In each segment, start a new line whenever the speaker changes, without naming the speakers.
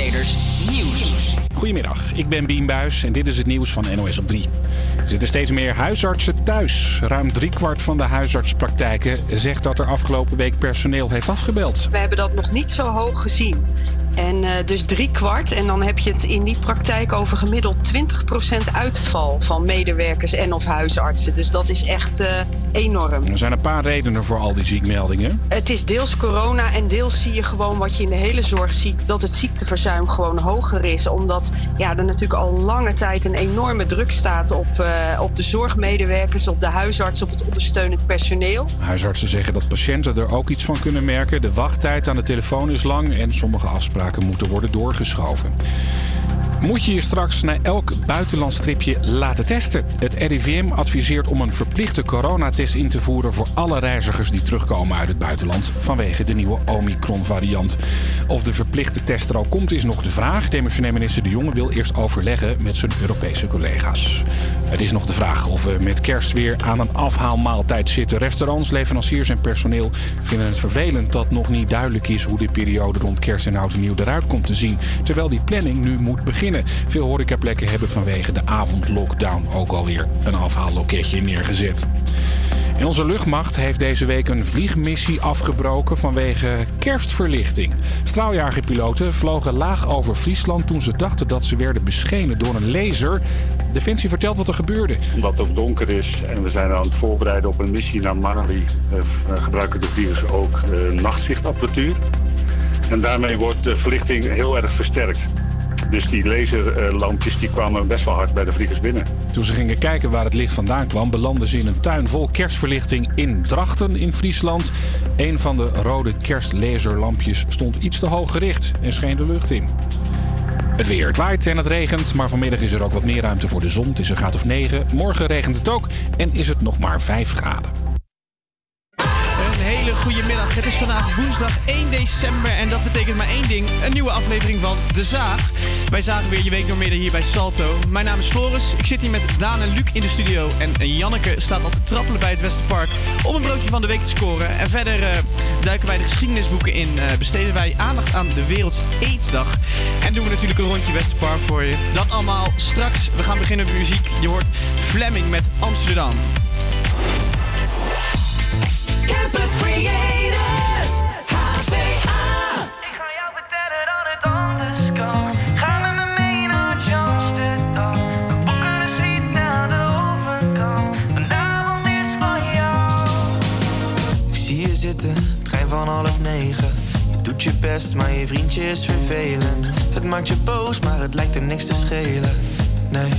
Creators Nieuws.
Goedemiddag, ik ben Bien Buis en dit is het nieuws van NOS op 3. Er zitten steeds meer huisartsen thuis. Ruim driekwart van de huisartspraktijken zegt dat er afgelopen week personeel heeft afgebeld.
We hebben dat nog niet zo hoog gezien. En uh, dus drie kwart. En dan heb je het in die praktijk over gemiddeld 20% uitval van medewerkers en of huisartsen. Dus dat is echt uh, enorm.
Er zijn een paar redenen voor al die ziekmeldingen.
Het is deels corona en deels zie je gewoon wat je in de hele zorg ziet. Dat het ziekteverzuim gewoon hoger is. Omdat ja, er natuurlijk al lange tijd een enorme druk staat op, uh, op de zorgmedewerkers, op de huisartsen, op het ondersteunend personeel.
Huisartsen zeggen dat patiënten er ook iets van kunnen merken. De wachttijd aan de telefoon is lang en sommige afspraken moeten worden doorgeschoven. Moet je je straks na elk buitenlands tripje laten testen? Het RIVM adviseert om een verplichte coronatest in te voeren voor alle reizigers die terugkomen uit het buitenland vanwege de nieuwe Omicron-variant. Of de verplichte test er al komt is nog de vraag. Demissionair minister De Jonge wil eerst overleggen met zijn Europese collega's. Het is nog de vraag of we met kerst weer aan een afhaalmaaltijd zitten. Restaurants, leveranciers en personeel vinden het vervelend dat nog niet duidelijk is hoe de periode rond kerst en oud en nieuw eruit komt te zien. Terwijl die planning nu moet beginnen. Veel horecaplekken hebben vanwege de avondlockdown ook alweer een afhaalloketje neergezet. Onze luchtmacht heeft deze week een vliegmissie afgebroken vanwege kerstverlichting. Straaljagerpiloten vlogen laag over Friesland toen ze dachten dat ze werden beschenen door een laser. Defensie vertelt wat er gebeurde.
Wat ook donker is en we zijn aan het voorbereiden op een missie naar Mali, gebruiken de vliegers ook nachtzichtapparatuur. En daarmee wordt de verlichting heel erg versterkt. Dus die laserlampjes die kwamen best wel hard bij de vliegers binnen.
Toen ze gingen kijken waar het licht vandaan kwam, belanden ze in een tuin vol kerstverlichting in Drachten in Friesland. Een van de rode kerstlaserlampjes stond iets te hoog gericht en scheen de lucht in. Het weer. Het waait en het regent, maar vanmiddag is er ook wat meer ruimte voor de zon. Het is een graad of 9. Morgen regent het ook en is het nog maar 5 graden.
Goedemiddag, het is vandaag woensdag 1 december en dat betekent maar één ding: een nieuwe aflevering van De Zaag. Wij zagen weer je week midden hier bij Salto. Mijn naam is Floris, ik zit hier met Daan en Luc in de studio. En Janneke staat al te trappelen bij het Westerpark om een broodje van de week te scoren. En verder uh, duiken wij de geschiedenisboeken in, uh, besteden wij aandacht aan de Werelds Aidsdag. En doen we natuurlijk een rondje Westerpark voor je. Dat allemaal straks. We gaan beginnen met muziek. Je hoort Fleming met Amsterdam.
Campus Creators, HVA. Ik ga jou vertellen dat het anders kan. Ga met me mee naar Amsterdam. We boeken een suite aan de overkant. Vanavond is van jou.
Ik zie je zitten, trein van half negen. Je doet je best, maar je vriendje is vervelend. Het maakt je boos, maar het lijkt er niks te schelen. Nee.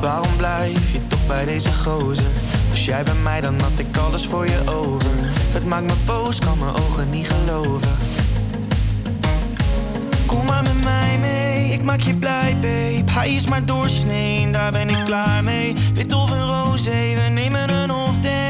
Waarom blijf je toch bij deze gozer? Was jij bij mij, dan had ik alles voor je over. Het maakt me boos, kan mijn ogen niet geloven. Kom maar met mij mee, ik maak je blij, babe. Hij is maar doorsnee, daar ben ik klaar mee. Wit of een roze, we nemen een day.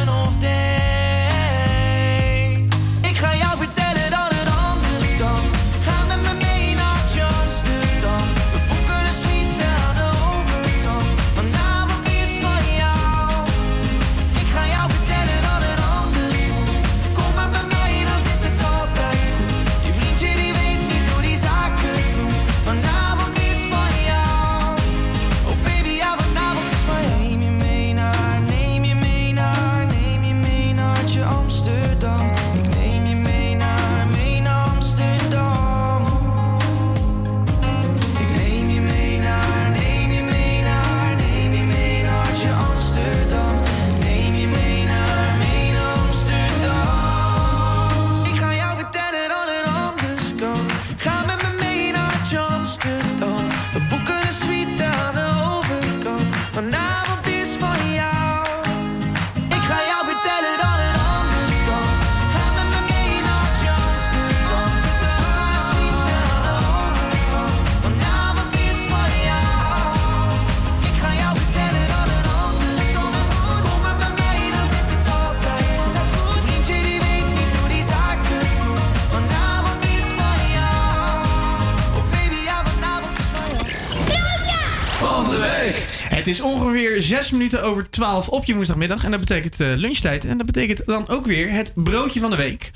is
ongeveer 6 minuten over 12 op je woensdagmiddag. En dat betekent eh, lunchtijd. En dat betekent dan ook weer het broodje van de week.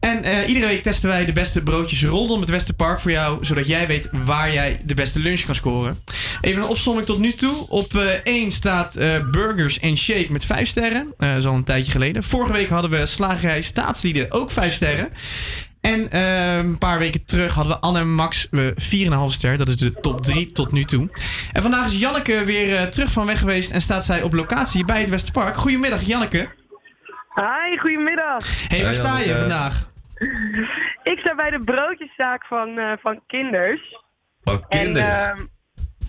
En eh, iedere week testen wij de beste broodjes rondom het Westerpark voor jou. Zodat jij weet waar jij de beste lunch kan scoren. Even een opsomming tot nu toe. Op eh 1 staat eh, Burgers and Shake met 5 sterren. Dat is al een tijdje geleden. Vorige week hadden we Slagerij Staatslieden ook 5 sterren. En eh, een paar weken terug hadden we Anne en Max eh 4,5 ster. Dat is de top 3 tot nu toe. En vandaag is Janneke weer eh, terug van weg geweest en staat zij op locatie bij het Westerpark. Goedemiddag Janneke.
Hi, goedemiddag.
Hey, waar sta je vandaag?
Ik sta bij de broodjeszaak van, eh, van Kinders.
Oh, kinders.
En, ehm,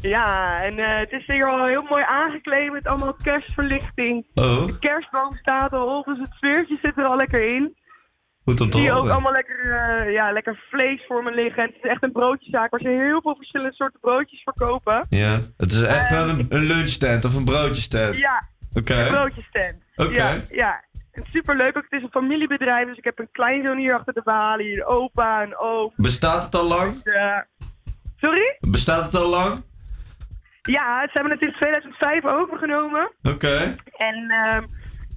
ja, en eh, het is hier al heel mooi aangekleed met allemaal kerstverlichting.
oh,
De kerstboom staat al op, dus het sfeertje zit er al lekker in.
Goed om te
je ook allemaal lekker, eh, ja, lekker vlees voor me liggen. En het is echt een broodjeszaak waar ze heel veel verschillende soorten broodjes verkopen.
Ja, het is echt wel een, een lunchstand of een broodjesstand.
Ja,
Oké.
een broodjesstand.
Oké.
Ja, ja. Het is superleuk ook. Het is een familiebedrijf, dus ik heb een kleinzoon hier achter de balie, een opa, een oom.
Bestaat het al lang?
Eh, sorry?
Bestaat het al lang?
Ja, ze hebben het in 2005 overgenomen.
Oké.
En ehm,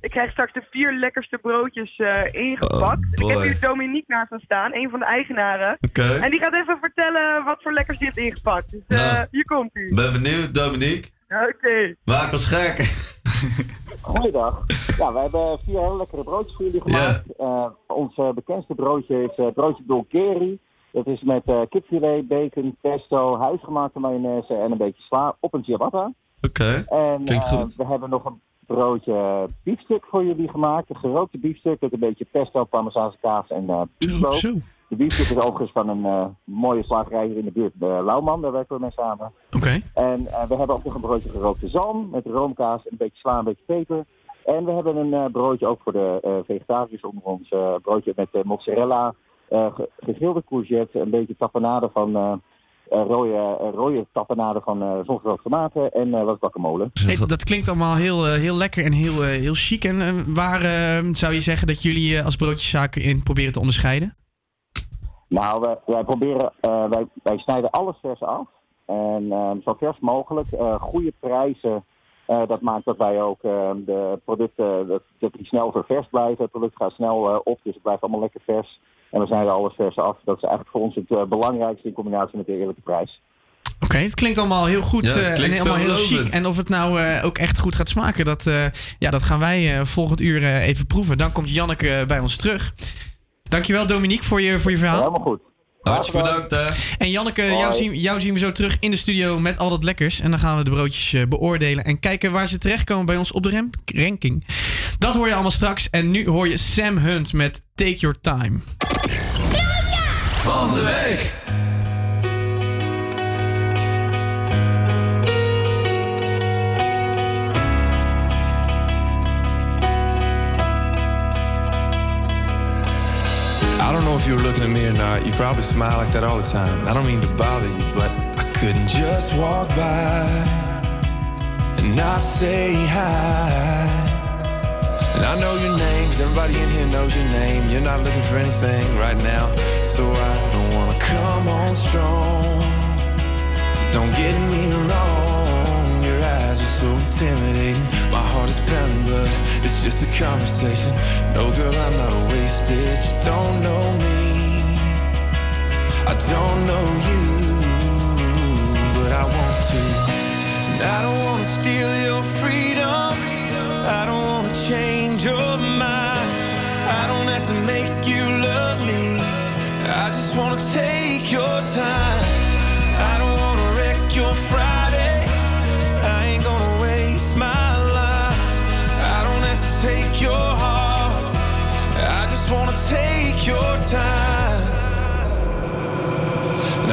ik krijg straks de vier lekkerste broodjes eh, ingepakt.
Oh,
ik heb hier Dominique naast me staan, een van de eigenaren.
Oké.
En die gaat even vertellen wat voor lekkers die heeft ingepakt. Dus eh,
Nou.
hier komt hij.
Ben benieuwd, Dominique.
Oké.
Maak ons gek.
Goeiedag. Ja, we hebben vier hele lekkere broodjes voor jullie gemaakt. Eh, ons eh, bekendste broodje is eh, broodje Bulgari. Dat is met eh, kipfilet, bacon, pesto, huisgemaakte mayonaise en een beetje sla op een ciabatta.
Oké.
En
Klinkt goed.
we hebben nog een broodje biefstuk voor jullie gemaakt. Een gerookte biefstuk met een beetje pesto, parmezaanse kaas en eh.
Zo.
De biefstuk is overigens van een eh, mooie slagerij hier in de buurt, de Lauwman. Daar werken we mee samen.
Oké.
En eh, we hebben ook nog een broodje gerookte zalm met roomkaas, een beetje sla, een beetje peper. En we hebben een eh, broodje ook voor de eh, vegetariërs onder ons. eh, broodje met eh, mozzarella, eh, ge- gegrilde courgette, een beetje tapenade van eh, eh, rode, eh, rode tapenade van eh zongerookte tomaten en eh wat guacamole.
Hey, dat klinkt allemaal heel, eh, heel lekker en heel, eh, heel chic. En eh, waar eh, zou je zeggen dat jullie eh, als broodjeszaken in proberen te onderscheiden?
Nou, wij, wij proberen, eh, wij, wij snijden alles vers af. En eh, zo vers mogelijk. Eh, goede prijzen. Eh, dat maakt dat wij ook eh, de producten, dat, dat die snel ververs blijven. Het product gaat snel eh, op, dus het blijft allemaal lekker vers. En we snijden alles vers af. Dat is eigenlijk voor ons het eh, belangrijkste in combinatie met de eerlijke prijs.
Oké, het klinkt allemaal heel goed
Ja, het
eh, en
klinkt
helemaal heel chic. En of het nou eh, ook echt goed gaat smaken, dat, eh, ja, dat gaan wij eh, volgend uur eh, even proeven. Dan komt Janneke bij ons terug. Dankjewel Dominique voor je, voor je verhaal.
Helemaal goed.
Hartstikke bedankt, hè.
En Janneke, jou zien, jou zien we zo terug in de studio met al dat lekkers. En dan gaan we de broodjes beoordelen en kijken waar ze terechtkomen bij ons op de ranking. Dat hoor je allemaal straks. En nu hoor je Sam Hunt met Take Your Time.
Van de.
I don't know if you were looking at me or not. You probably smile like that all the time. I don't mean to bother you, but I couldn't just walk by and not say hi. And I know your name, 'cause everybody in here knows your name. You're not looking for anything right now, so I don't wanna come on strong. Don't get me wrong, your eyes are so intimidating. My heart is pounding, but it's just a conversation. No, girl, I'm not wasted. You don't know me, I don't know you, but I want to. And I don't wanna steal your freedom. I don't wanna change your mind. I don't have to make you love me. I just wanna take your time.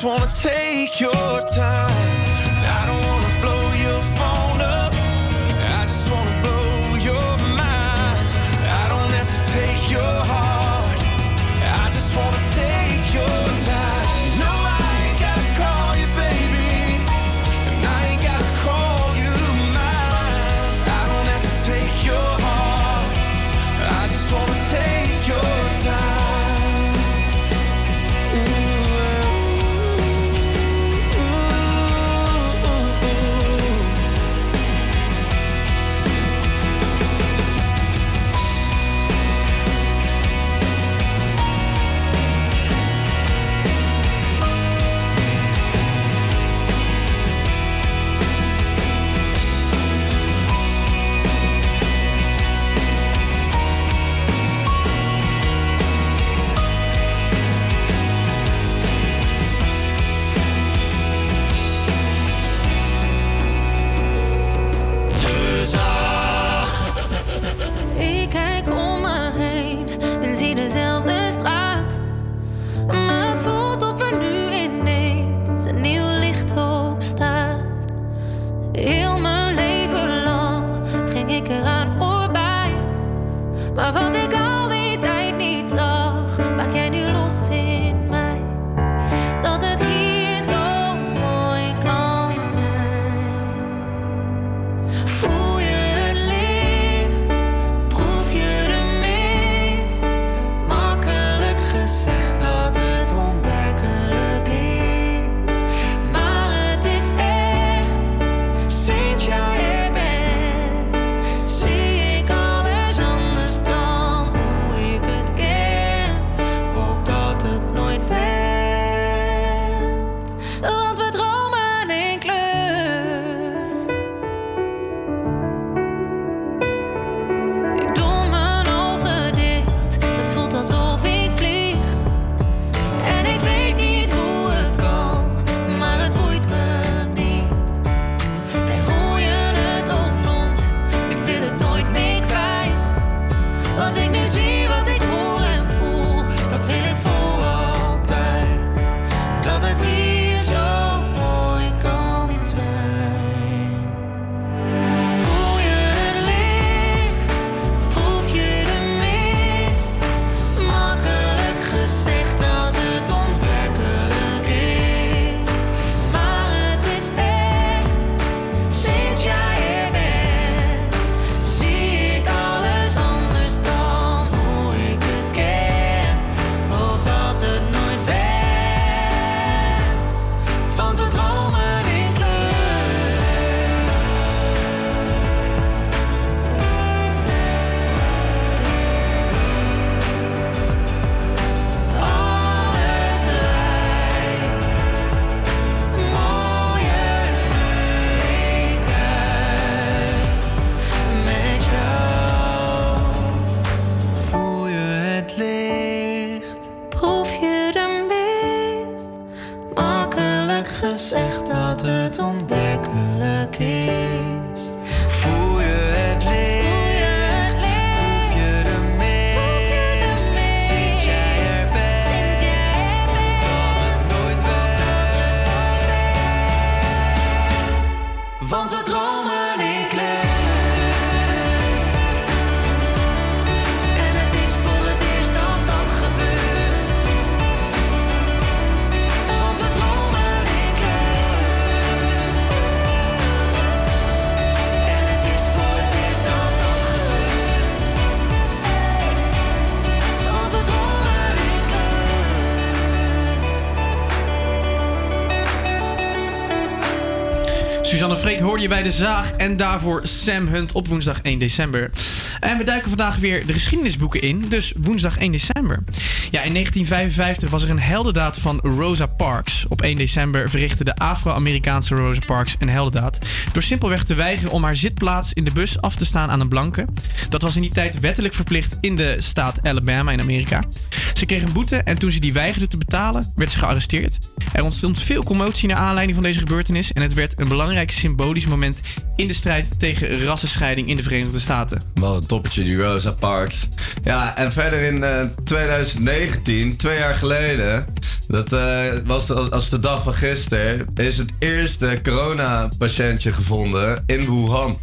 just wanna take your time.
Hoorde je bij de Zaag en daarvoor Sam Hunt op woensdag 1 december. En we duiken vandaag weer de geschiedenisboeken in, dus woensdag 1 december. Ja, in 1955 was er een heldendaad van Rosa Parks. Op 1 december verrichtte de Afro-Amerikaanse Rosa Parks een heldendaad door simpelweg te weigeren om haar zitplaats in de bus af te staan aan een blanke. Dat was in die tijd wettelijk verplicht in de staat Alabama in Amerika. Ze kreeg een boete en toen ze die weigerde te betalen, werd ze gearresteerd. Er ontstond veel commotie naar aanleiding van deze gebeurtenis en het werd een belangrijk symbolisch moment in de strijd tegen rassenscheiding in de Verenigde Staten.
Wat een toppetje, die Rosa Parks. Ja, en verder in eh, 2019, twee jaar geleden, dat eh, was als, als de dag van gisteren, is het eerste coronapatiëntje gevonden in Wuhan.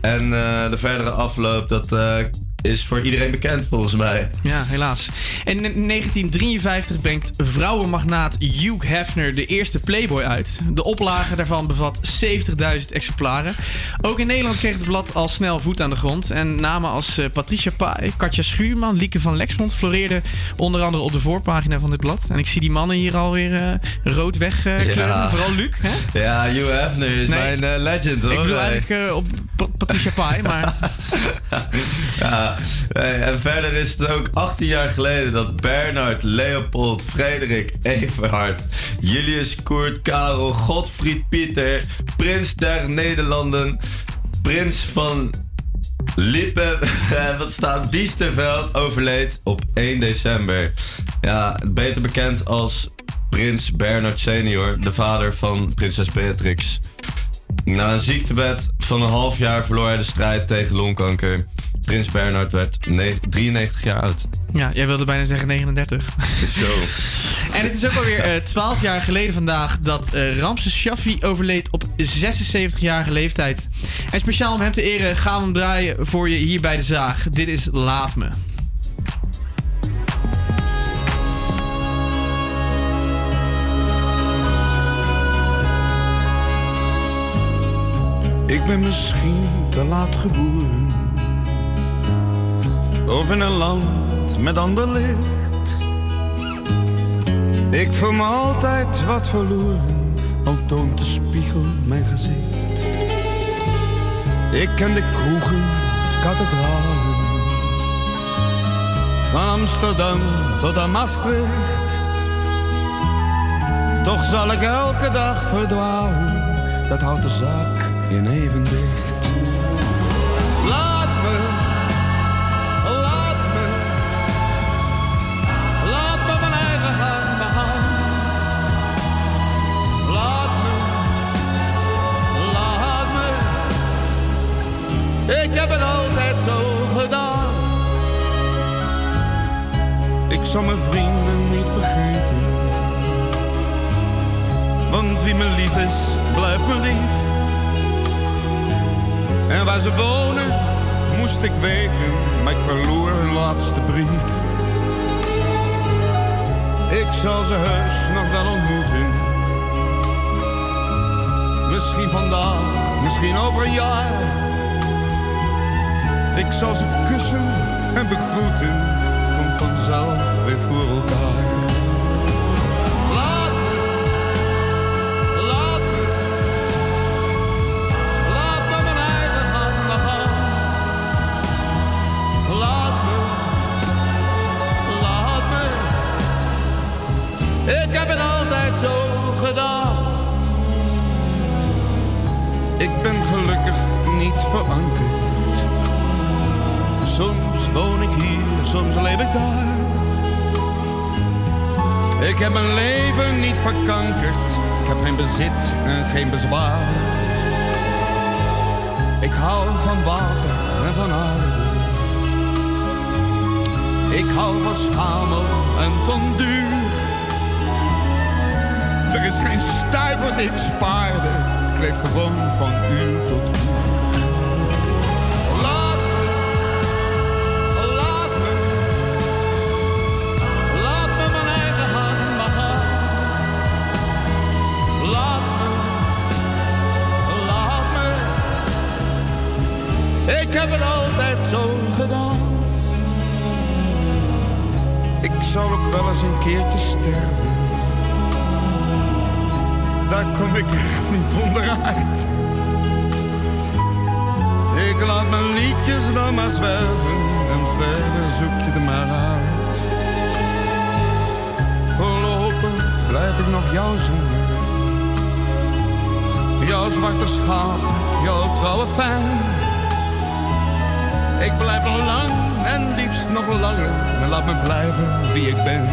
En eh, de verdere afloop, dat eh, is voor iedereen bekend volgens mij.
Ja, helaas. En in 1953 brengt vrouwenmagnaat Hugh Hefner de eerste Playboy uit. De oplage daarvan bevat 70.000 exemplaren. Ook in Nederland kreeg het blad al snel voet aan de grond. En namen als eh, Patricia Pai, Katja Schuurman, Lieke van Lexmond floreerden onder andere op de voorpagina van dit blad. En ik zie die mannen hier alweer eh, rood wegkleuren.
Ja.
Vooral Luc, hè?
Ja, Hugh Hefner is
Nee.
mijn eh, legend hoor.
Ik bedoel eigenlijk op Pa- Patricia Pai, maar...
Ja, en verder is het ook 18 jaar geleden dat Bernard, Leopold, Frederik, Everhard, Julius, Koert, Karel, Godfried, Pieter, Prins der Nederlanden, Prins van Lippe, wat staat, Biesterveld, overleed op 1 december. Ja, beter bekend als Prins Bernard senior, de vader van prinses Beatrix. Na een ziektebed van een half jaar verloor hij de strijd tegen longkanker. Prins Bernhard werd ne- 93 jaar oud.
Ja, jij wilde bijna zeggen 39.
Zo.
En het is ook alweer eh 12 jaar geleden vandaag dat eh, Ramses Shaffi overleed op 76-jarige leeftijd. En speciaal om hem te eren gaan we hem draaien voor je hier bij de Zaag. Dit is Laat Me.
Ik ben misschien te laat geboren. Of in een land met ander licht. Ik voel me altijd wat verloren, al toont de spiegel mijn gezicht. Ik ken de kroegen, kathedralen. Van Amsterdam tot aan Maastricht. Toch zal ik elke dag verdwalen, dat houdt de zaak in evenwicht. Laat zal mijn vrienden niet vergeten. Want wie me lief is, blijft me lief. En waar ze wonen, moest ik weten, maar ik verloor hun laatste brief. Ik zal ze heus nog wel ontmoeten. Misschien vandaag, misschien over een jaar. Ik zal ze kussen en begroeten, vanzelf weer voor elkaar. Laat me, laat me, laat me mijn eigen gang begaan. Laat me, laat me, ik heb het altijd zo gedaan. Ik ben gelukkig niet verankerd. Woon ik hier, soms leef ik daar. Ik heb mijn leven niet verkankerd. Ik heb geen bezit en geen bezwaar. Ik hou van water en van aarde. Ik hou van schamel en van duur. Er is geen stuiver die ik spaarde. Ik leef gewoon van uur tot uur. zou ik wel eens een keertje sterven.
Daar kom ik echt niet onderuit. Ik laat mijn liedjes dan maar zwerven en verder zoek je er maar uit. Voorlopig blijf ik nog jou zingen. Jouw zwarte schaap, jouw trouwe fan. Ik blijf al lang en liefst nog langer. maar laat me blijven wie ik ben.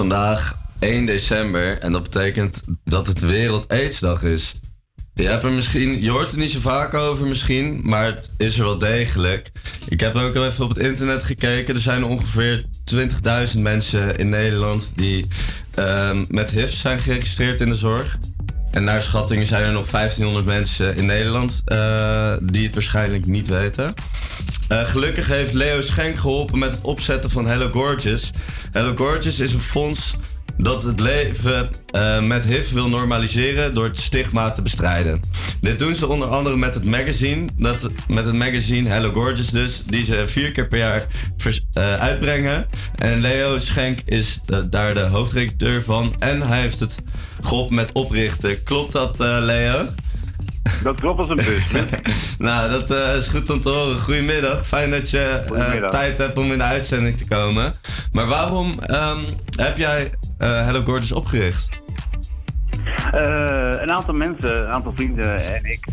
Vandaag 1 december en dat betekent dat het Wereld AIDS-dag is. Je, hebt er misschien, je hoort er niet zo vaak over misschien, maar het is er wel degelijk. Ik heb ook even op het internet gekeken. Er zijn ongeveer 20.000 mensen in Nederland die ehm, met HIV zijn geregistreerd in de zorg. En naar schattingen zijn er nog 1500 mensen in Nederland eh, die het waarschijnlijk niet weten. Eh, gelukkig heeft Leo Schenk geholpen met het opzetten van Hello Gorgeous. Hello Gorgeous is een fonds dat het leven eh, met HIV wil normaliseren door het stigma te bestrijden. Dit doen ze onder andere met het magazine, dat, met het magazine Hello Gorgeous dus, die ze vier keer per jaar eh, uitbrengen. En Leo Schenk is daar de hoofdredacteur van en hij heeft het geholpen met oprichten. Klopt dat, Leo?
Dat klopt als een bus.
nou, dat eh, is goed om te horen. Goedemiddag. Fijn dat je eh, tijd hebt om in de uitzending te komen. Maar waarom ehm, heb jij eh, Hello Gorgeous opgericht?
Een aantal mensen, een aantal vrienden en ik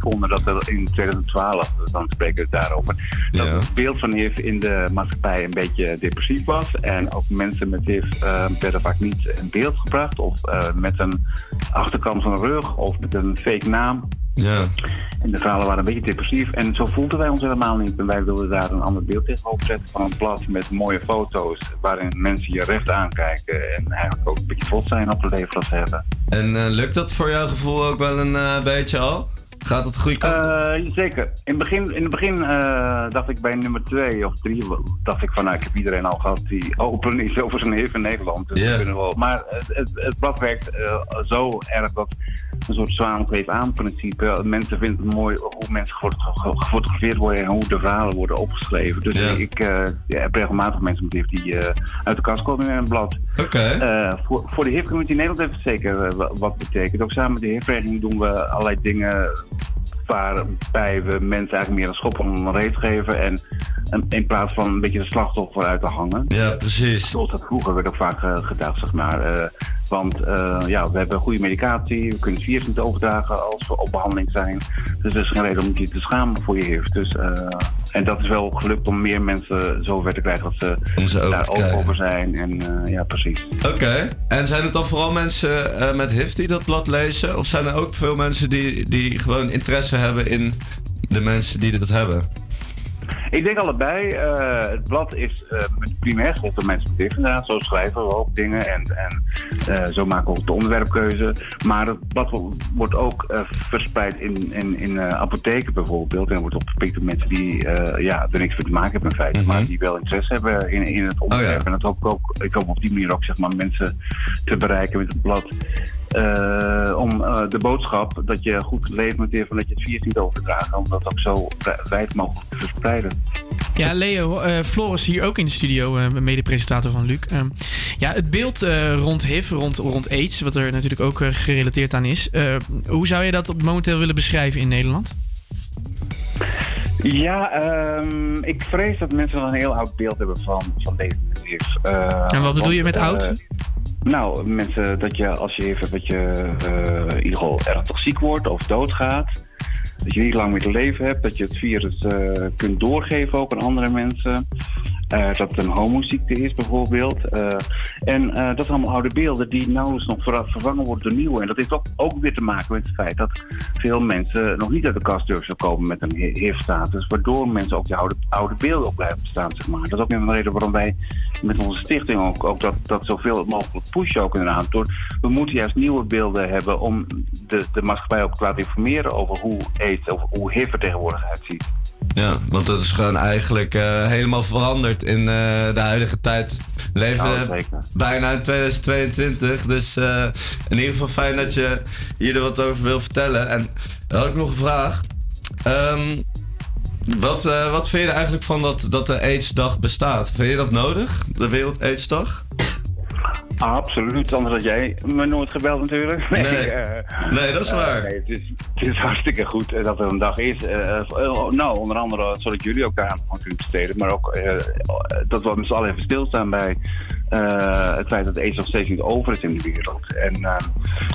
vonden dat er in 2012, dan spreken we het daarover, dat het beeld van HIV in de maatschappij een beetje depressief was. En ook mensen met HIV werden vaak niet in beeld gebracht of met een achterkant van de rug of met een fake naam.
Ja.
En de verhalen waren een beetje depressief. En zo voelden wij ons helemaal niet. En wij wilden daar een ander beeld tegenover zetten van een blad met mooie foto's. Waarin mensen je recht aankijken. En eigenlijk ook een beetje trots zijn op het leven dat ze hebben.
En eh, lukt dat voor jouw gevoel ook wel een eh, beetje al? Gaat het op?
Eh, zeker. In het begin, in het begin eh, dacht ik bij nummer twee of drie, dacht ik van nou, ik heb iedereen al gehad die open is over zijn HIV in Nederland. Dus
Ja.
we wel. Maar het, het, het blad werkt eh, zo erg dat een soort zwaankleef aan principe. Mensen vinden het mooi hoe mensen gefot- ge- gefotografeerd worden en hoe de verhalen worden opgeschreven. Dus ik ja, heb regelmatig mensen met HIV die uit de kast komen in een blad.
Oké.
Eh, voor, voor de HIV-community in Nederland heeft het zeker wa- wat betekend. Ook samen met de HIV-vereniging doen we allerlei dingen waarbij we mensen eigenlijk meer een schop om een reet geven. En, en in plaats van een beetje de slachtoffer uit te hangen.
Ja, precies.
Zoals dat vroeger werd ook vaak eh, gedacht, zeg maar. Eh, want eh, ja, we hebben goede medicatie, we kunnen het virus niet overdragen als we op behandeling zijn. Dus er is geen reden om je te schamen voor je HIV. Dus, eh, en dat is wel gelukt om meer mensen zover te krijgen dat ze,
Om ze open
daar open
krijgen.
over zijn. En eh, ja, precies.
Oké. En zijn het dan vooral mensen met HIV die dat blad lezen? Of zijn er ook veel mensen die, die gewoon interesse hebben in de mensen die dat hebben?
Ik denk allebei. Eh, het blad is met primair gericht op mensen met inderdaad. Zo schrijven we ook dingen en, en eh, zo maken we ook de onderwerpkeuze. Maar het blad wo- wordt ook verspreid in, in, in apotheken bijvoorbeeld. En wordt opgepikt door mensen die ja, er niks mee te maken hebben in feite. Maar die wel interesse hebben in, in het onderwerp. En dat hoop ik ook. Ik hoop op die manier ook zeg maar, mensen te bereiken met het blad. Om de boodschap dat je goed leeft met en dat je het virus niet overdraagt. Om dat ook zo wi- wijd mogelijk te verspreiden.
Ja, Leo, eh, Floris hier ook in de studio, eh, mede-presentator van Luc. Ehm, ja, het beeld eh, rond HIV, rond, rond AIDS, wat er natuurlijk ook gerelateerd aan is. hoe zou je dat op momenteel willen beschrijven in Nederland?
Ja, ehm, ik vrees dat mensen wel een heel oud beeld hebben van, van met HIV. Eh,
En wat bedoel je met oud?
nou, mensen dat je als je hebt, dat je in ieder geval ernstig ziek wordt of doodgaat. Dat je niet lang meer te leven hebt, dat je het virus eh, kunt doorgeven ook aan andere mensen. Eh, dat het een homoziekte is bijvoorbeeld. Eh, en eh, dat zijn allemaal oude beelden die nauwelijks nog ver- vervangen worden door nieuwe. En dat heeft ook, ook weer te maken met het feit dat veel mensen nog niet uit de kast durven komen met een HIV-status. Waardoor mensen ook die oude, oude beelden ook blijven bestaan, zeg maar. Dat is ook een reden waarom wij met onze stichting ook, ook dat, dat zoveel mogelijk pushen ook inderdaad. Door, we moeten juist nieuwe beelden hebben om de, de maatschappij ook te laten informeren over hoe AIDS, over hoe HIV er tegenwoordig uitziet.
Ja, want dat is gewoon eigenlijk eh, helemaal veranderd in eh, de huidige tijd. We leven bijna in 2022, dus eh, in ieder geval fijn dat je hier er wat over wil vertellen. En dan had ik nog een vraag. Ehm, wat, wat vind je er eigenlijk van dat, dat de AIDS-dag bestaat? Vind je dat nodig, de Wereld AIDS-dag?
Absoluut, anders had jij me nooit gebeld natuurlijk.
Nee.
eh,
Nee, dat is
eh,
waar.
nee, het, is, het is hartstikke goed eh, dat er een dag is. Nou, onder andere zodat jullie ook daar aan kunnen besteden. Maar ook dat we met z'n allen even stilstaan bij eh, het feit dat AIDS nog steeds niet over is in de wereld. En, eh,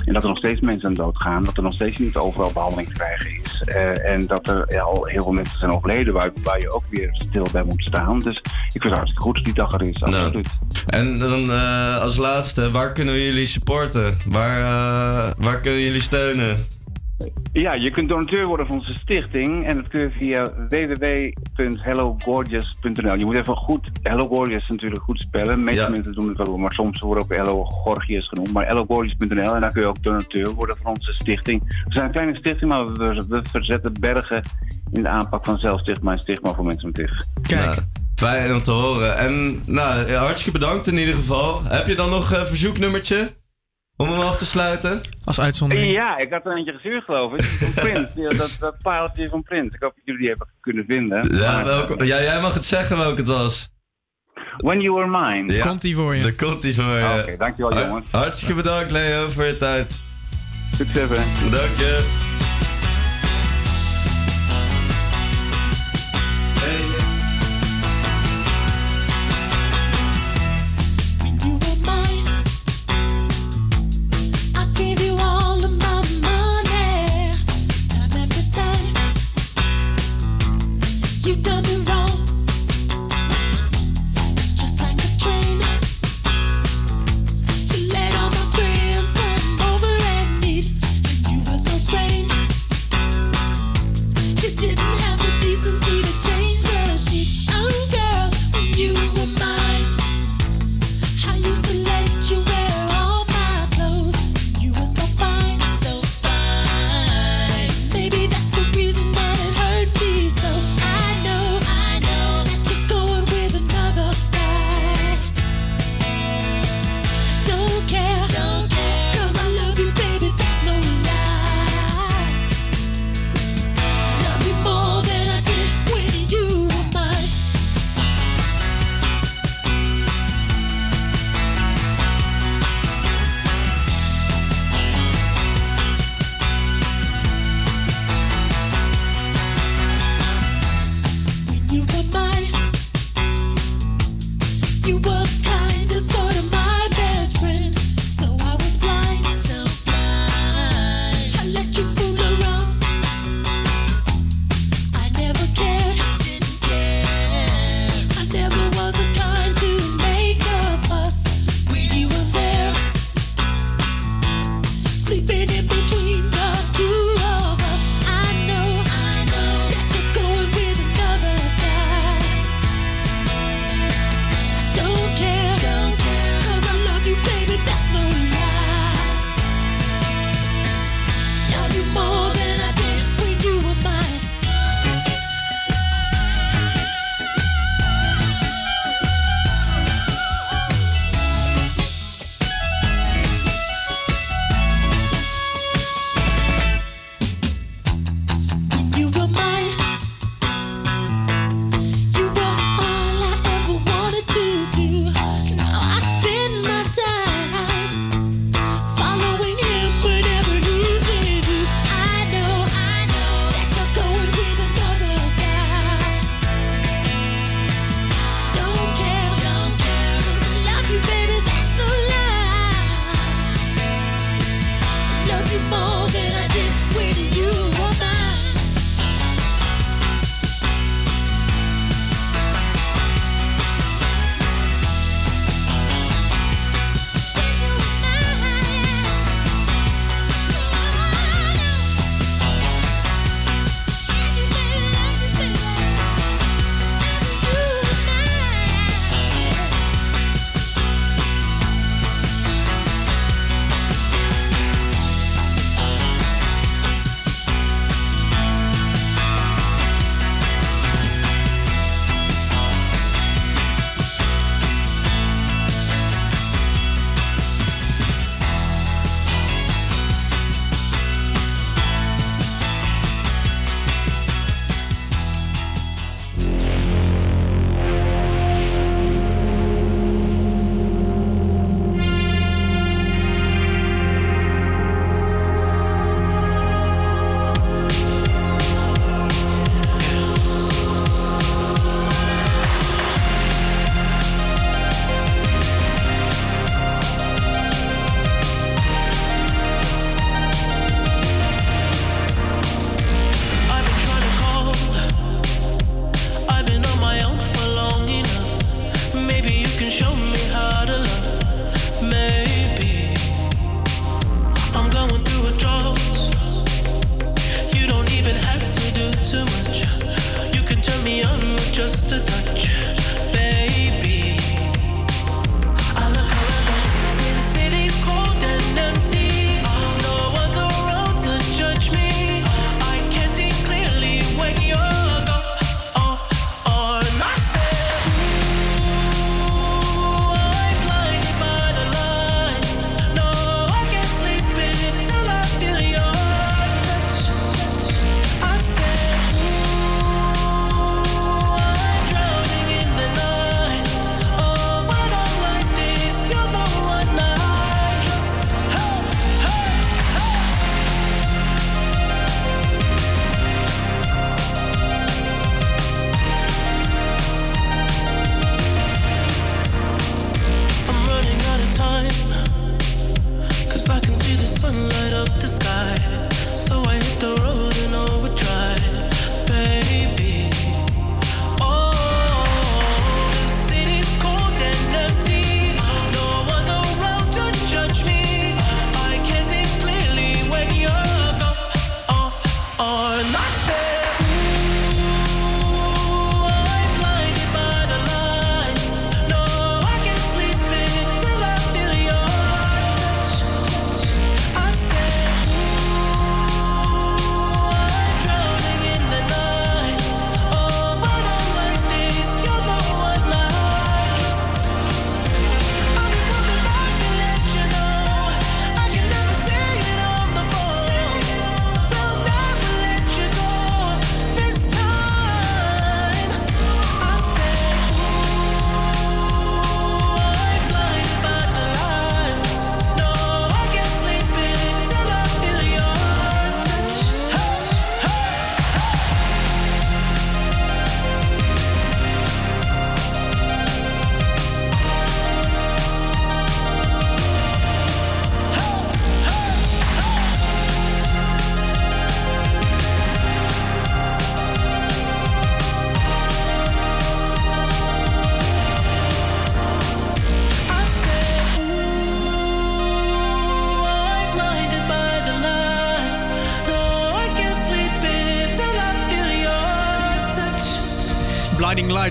en dat er nog steeds mensen aan dood gaan. Dat er nog steeds niet overal behandeling te krijgen is. Eh, en dat er ja, al heel veel mensen zijn overleden waar, waar je ook weer stil bij moet staan. Dus ik vind het hartstikke goed dat die dag er is. Absoluut.
En dan als laatste, waar kunnen we jullie supporten? Waar, waar kunnen jullie steunen?
Ja, je kunt donateur worden van onze stichting. En dat kun je via www.hellogorgeous.nl. Je moet even goed, Hello Gorgeous natuurlijk goed spellen. De meeste mensen doen het wel, maar soms wordt ook Hello genoemd. Maar hellogorgeous.nl en daar kun je ook donateur worden van onze stichting. We zijn een kleine stichting, maar we, we verzetten bergen in de aanpak van zelfstigma en stigma voor mensen met HIV.
Kijk. fijn om te horen. En nou, ja, hartstikke bedankt in ieder geval. Heb je dan nog een verzoeknummertje? Om hem af te sluiten?
Als uitzondering.
Ja, ik had er eentje gestuurd geloof ik. Van Prins. Ja, dat, dat pareltje van Prins. Ik hoop dat jullie die hebben kunnen vinden.
Ja,
Maar,
welke, ja, jij mag het zeggen welke het was.
When You Were Mine.
Ja.
Komt die voor je.
Daar komt die voor je.
Ah, Oké, dankjewel jongens.
Hartstikke bedankt Leo voor je tijd.
Succes hè.
Dank je.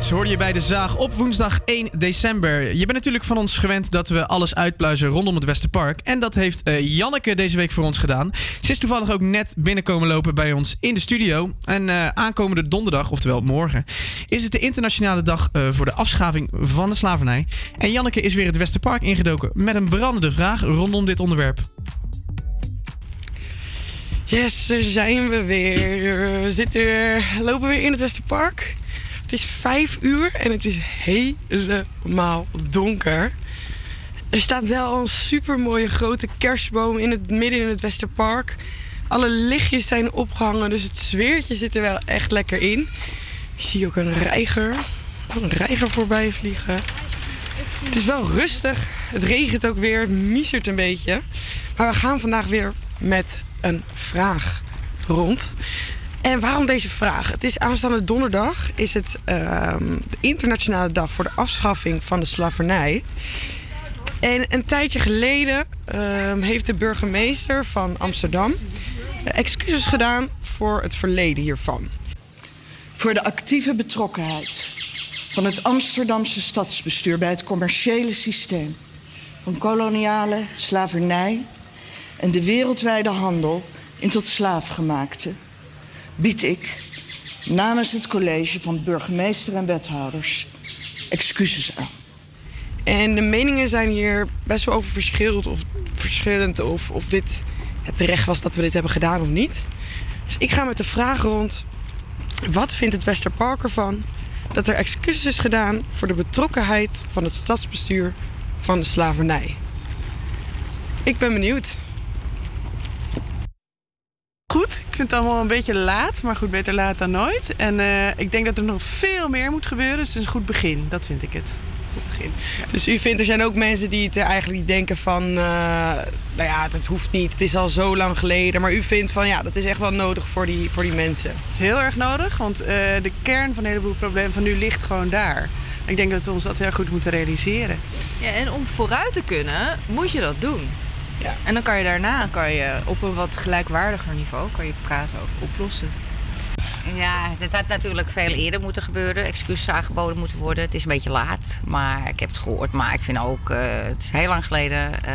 Hoorde je bij de Zaag op woensdag 1 december. Je bent natuurlijk van ons gewend dat we alles uitpluizen rondom het Westerpark. En dat heeft eh, Janneke deze week voor ons gedaan. Ze is toevallig ook net binnenkomen lopen bij ons in de studio. En eh, aankomende donderdag, oftewel morgen, is het de internationale dag eh, voor de afschaving van de slavernij. En Janneke is weer het Westerpark ingedoken met een brandende vraag rondom dit onderwerp.
Yes, daar zijn we weer. We zitten weer, lopen weer in het Westerpark. Het is vijf uur en het is helemaal donker. Er staat wel een super mooie grote kerstboom in het midden in het Westerpark. Alle lichtjes zijn opgehangen, dus het sfeertje zit er wel echt lekker in. Ik zie ook een reiger. Een reiger voorbij vliegen. Het is wel rustig. Het regent ook weer. Het een beetje. Maar we gaan vandaag weer met een vraag rond. En waarom deze vraag? Het is aanstaande donderdag is het ehm, de internationale dag voor de afschaffing van de slavernij. En een tijdje geleden ehm, heeft de burgemeester van Amsterdam eh, excuses gedaan voor het verleden hiervan.
Voor de actieve betrokkenheid van het Amsterdamse stadsbestuur bij het commerciële systeem van koloniale slavernij en de wereldwijde handel in tot slaafgemaakte bied ik namens het college van burgemeester en wethouders excuses aan.
En de meningen zijn hier best wel over verschillend of, verschillend of, of dit het terecht was dat we dit hebben gedaan of niet. Dus ik ga met de vraag rond: wat vindt het Westerpark ervan dat er excuses is gedaan voor de betrokkenheid van het stadsbestuur van de slavernij? Ik ben benieuwd.
Goed, ik vind het allemaal een beetje laat, maar goed, beter laat dan nooit. En eh, ik denk dat er nog veel meer moet gebeuren, dus het is een goed begin. Dat vind ik het. Goed begin.
Dus u vindt er zijn ook mensen die het er eigenlijk denken van, eh, nou ja, het hoeft niet, het is al zo lang geleden. Maar u vindt van, ja, dat is echt wel nodig voor die, voor die mensen.
Het is heel erg nodig, want eh, de kern van een heleboel problemen van nu ligt gewoon daar. Ik denk dat we ons dat heel goed moeten realiseren.
Ja, en om vooruit te kunnen, moet je dat doen.
Ja.
En dan kan je daarna kan je op een wat gelijkwaardiger niveau kan je praten over oplossen.
Ja, dit had natuurlijk veel eerder moeten gebeuren. Excuses aangeboden moeten worden. Het is een beetje laat, maar ik heb het gehoord. Maar ik vind ook, eh, het is heel lang geleden. Eh,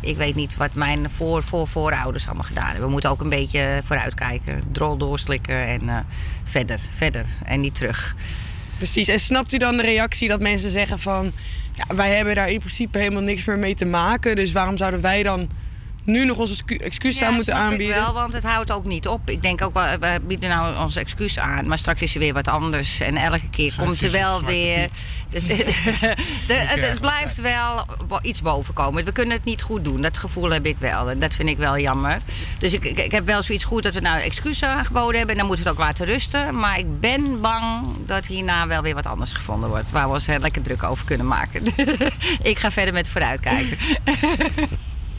ik weet niet wat mijn voor, voor, voorouders allemaal gedaan hebben. We moeten ook een beetje vooruitkijken. Drol doorslikken en eh, verder, verder en niet terug.
Precies. En snapt u dan de reactie dat mensen zeggen van... Ja, wij hebben daar in principe helemaal niks meer mee te maken. Dus waarom zouden wij dan nu nog onze excu- excuses aan moeten aanbieden?
wel, want het houdt ook niet op. Ik denk ook wel, we bieden nou onze excuus aan, maar straks is er weer wat anders. En elke keer komt er wel weer. Dus de- de- het, het blijft wel iets boven komen. We kunnen het niet goed doen. Dat gevoel heb ik wel. En dat vind ik wel jammer. Dus ik, ik, ik heb wel zoiets goed dat we nou excuses aangeboden hebben. En dan moeten we het ook laten rusten. Maar ik ben bang dat hierna wel weer wat anders gevonden wordt. Waar we ons lekker druk over kunnen maken. ik ga verder met vooruitkijken.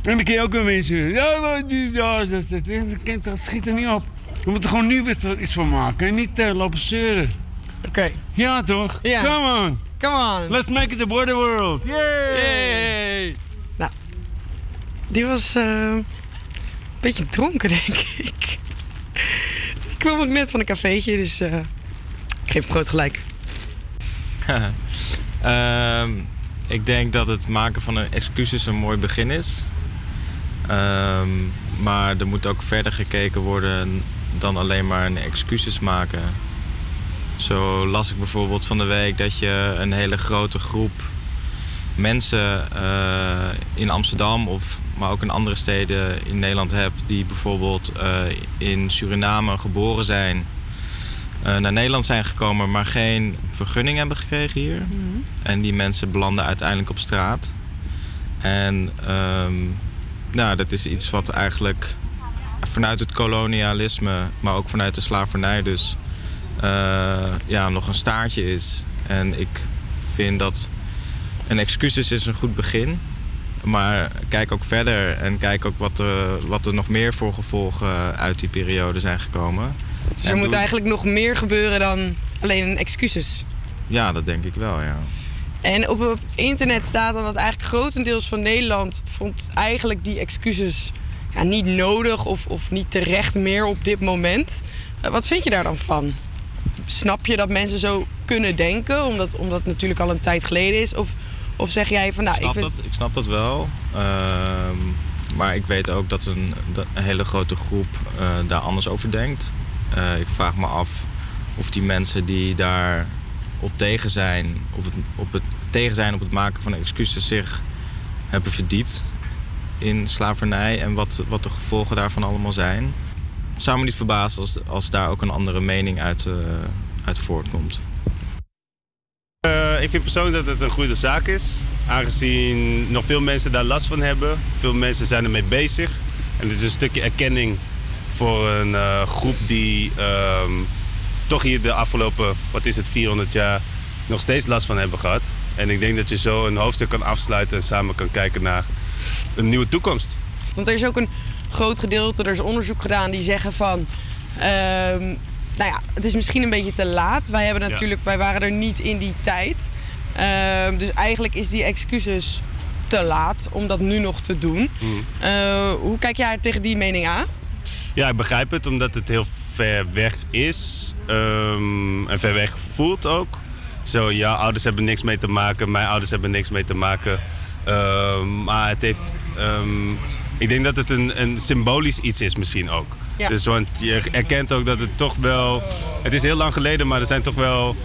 En dan kun je ook weer mensen doen. Ja, maar die, ja, dat, dat, dat, dat, dat schiet er niet op. We moeten gewoon nu weer iets van maken en niet uh, lopen zeuren.
Oké.
Ja, toch?
Ja.
Come on.
Come on.
Let's make it the border world. Yay!
Yay! Nou, die was eh, een beetje dronken, denk ik. Ik kwam ook net van een cafeetje, dus eh, ik geef hem groot gelijk.
Ehm, ik denk dat het maken van een excuses een mooi begin is. Ehm, maar er moet ook verder gekeken worden dan alleen maar een excuses maken. Zo las ik bijvoorbeeld van de week dat je een hele grote groep mensen eh, in Amsterdam of maar ook in andere steden in Nederland hebt die bijvoorbeeld eh, in Suriname geboren zijn, eh, naar Nederland zijn gekomen, maar geen vergunning hebben gekregen hier. En die mensen belanden uiteindelijk op straat. En ehm, nou, dat is iets wat eigenlijk vanuit het kolonialisme, maar ook vanuit de slavernij dus eh, ja, nog een staartje is. En ik vind dat een excuses is een goed begin. Maar kijk ook verder en kijk ook wat, er wat er nog meer voor gevolgen uit die periode zijn gekomen.
Dus
En
er moet
doe-
eigenlijk nog meer gebeuren dan alleen een excuses.
Ja, dat denk ik wel, ja.
En op het internet staat dan dat eigenlijk grotendeels van Nederland vond eigenlijk die excuses ja, niet nodig of, of niet terecht meer op dit moment. Eh, wat vind je daar dan van? Snap je dat mensen zo kunnen denken, omdat, omdat het natuurlijk al een tijd geleden is? Of, of zeg jij van nou,
ik,
ik
snap
vind
dat, ik snap dat wel. Ehm, maar ik weet ook dat een, dat een hele grote groep eh, daar anders over denkt. Eh, ik vraag me af of die mensen die daar op tegen zijn, op het, op het, tegen zijn op het maken van excuses, zich hebben verdiept in slavernij en wat, wat de gevolgen daarvan allemaal zijn. Zou me niet verbazen als, als daar ook een andere mening uit, eh, uit voortkomt.
Eh, ik vind persoonlijk dat het een goede zaak is. Aangezien nog veel mensen daar last van hebben. Veel mensen zijn ermee bezig. En het is een stukje erkenning voor een eh, groep die ehm, toch hier de afgelopen, wat is het, 400 jaar nog steeds last van hebben gehad. En ik denk dat je zo een hoofdstuk kan afsluiten en samen kan kijken naar een nieuwe toekomst.
Want er is ook een groot gedeelte, er is onderzoek gedaan die zeggen van. ehm, nou ja, het is misschien een beetje te laat. Wij, hebben
Ja.
natuurlijk, wij waren er niet in die tijd. Ehm, dus eigenlijk is die excuses te laat om dat nu nog te doen. Eh, hoe kijk jij tegen die mening aan?
Ja, ik begrijp het, omdat het heel ver weg is. ehm, en ver weg voelt ook. Zo, ja, ouders hebben niks mee te maken, mijn ouders hebben niks mee te maken. Ehm, maar het heeft. ehm, ik denk dat het een, een symbolisch iets is, misschien ook.
Ja.
Dus want je erkent ook dat het toch wel. Het is heel lang geleden, maar er zijn toch wel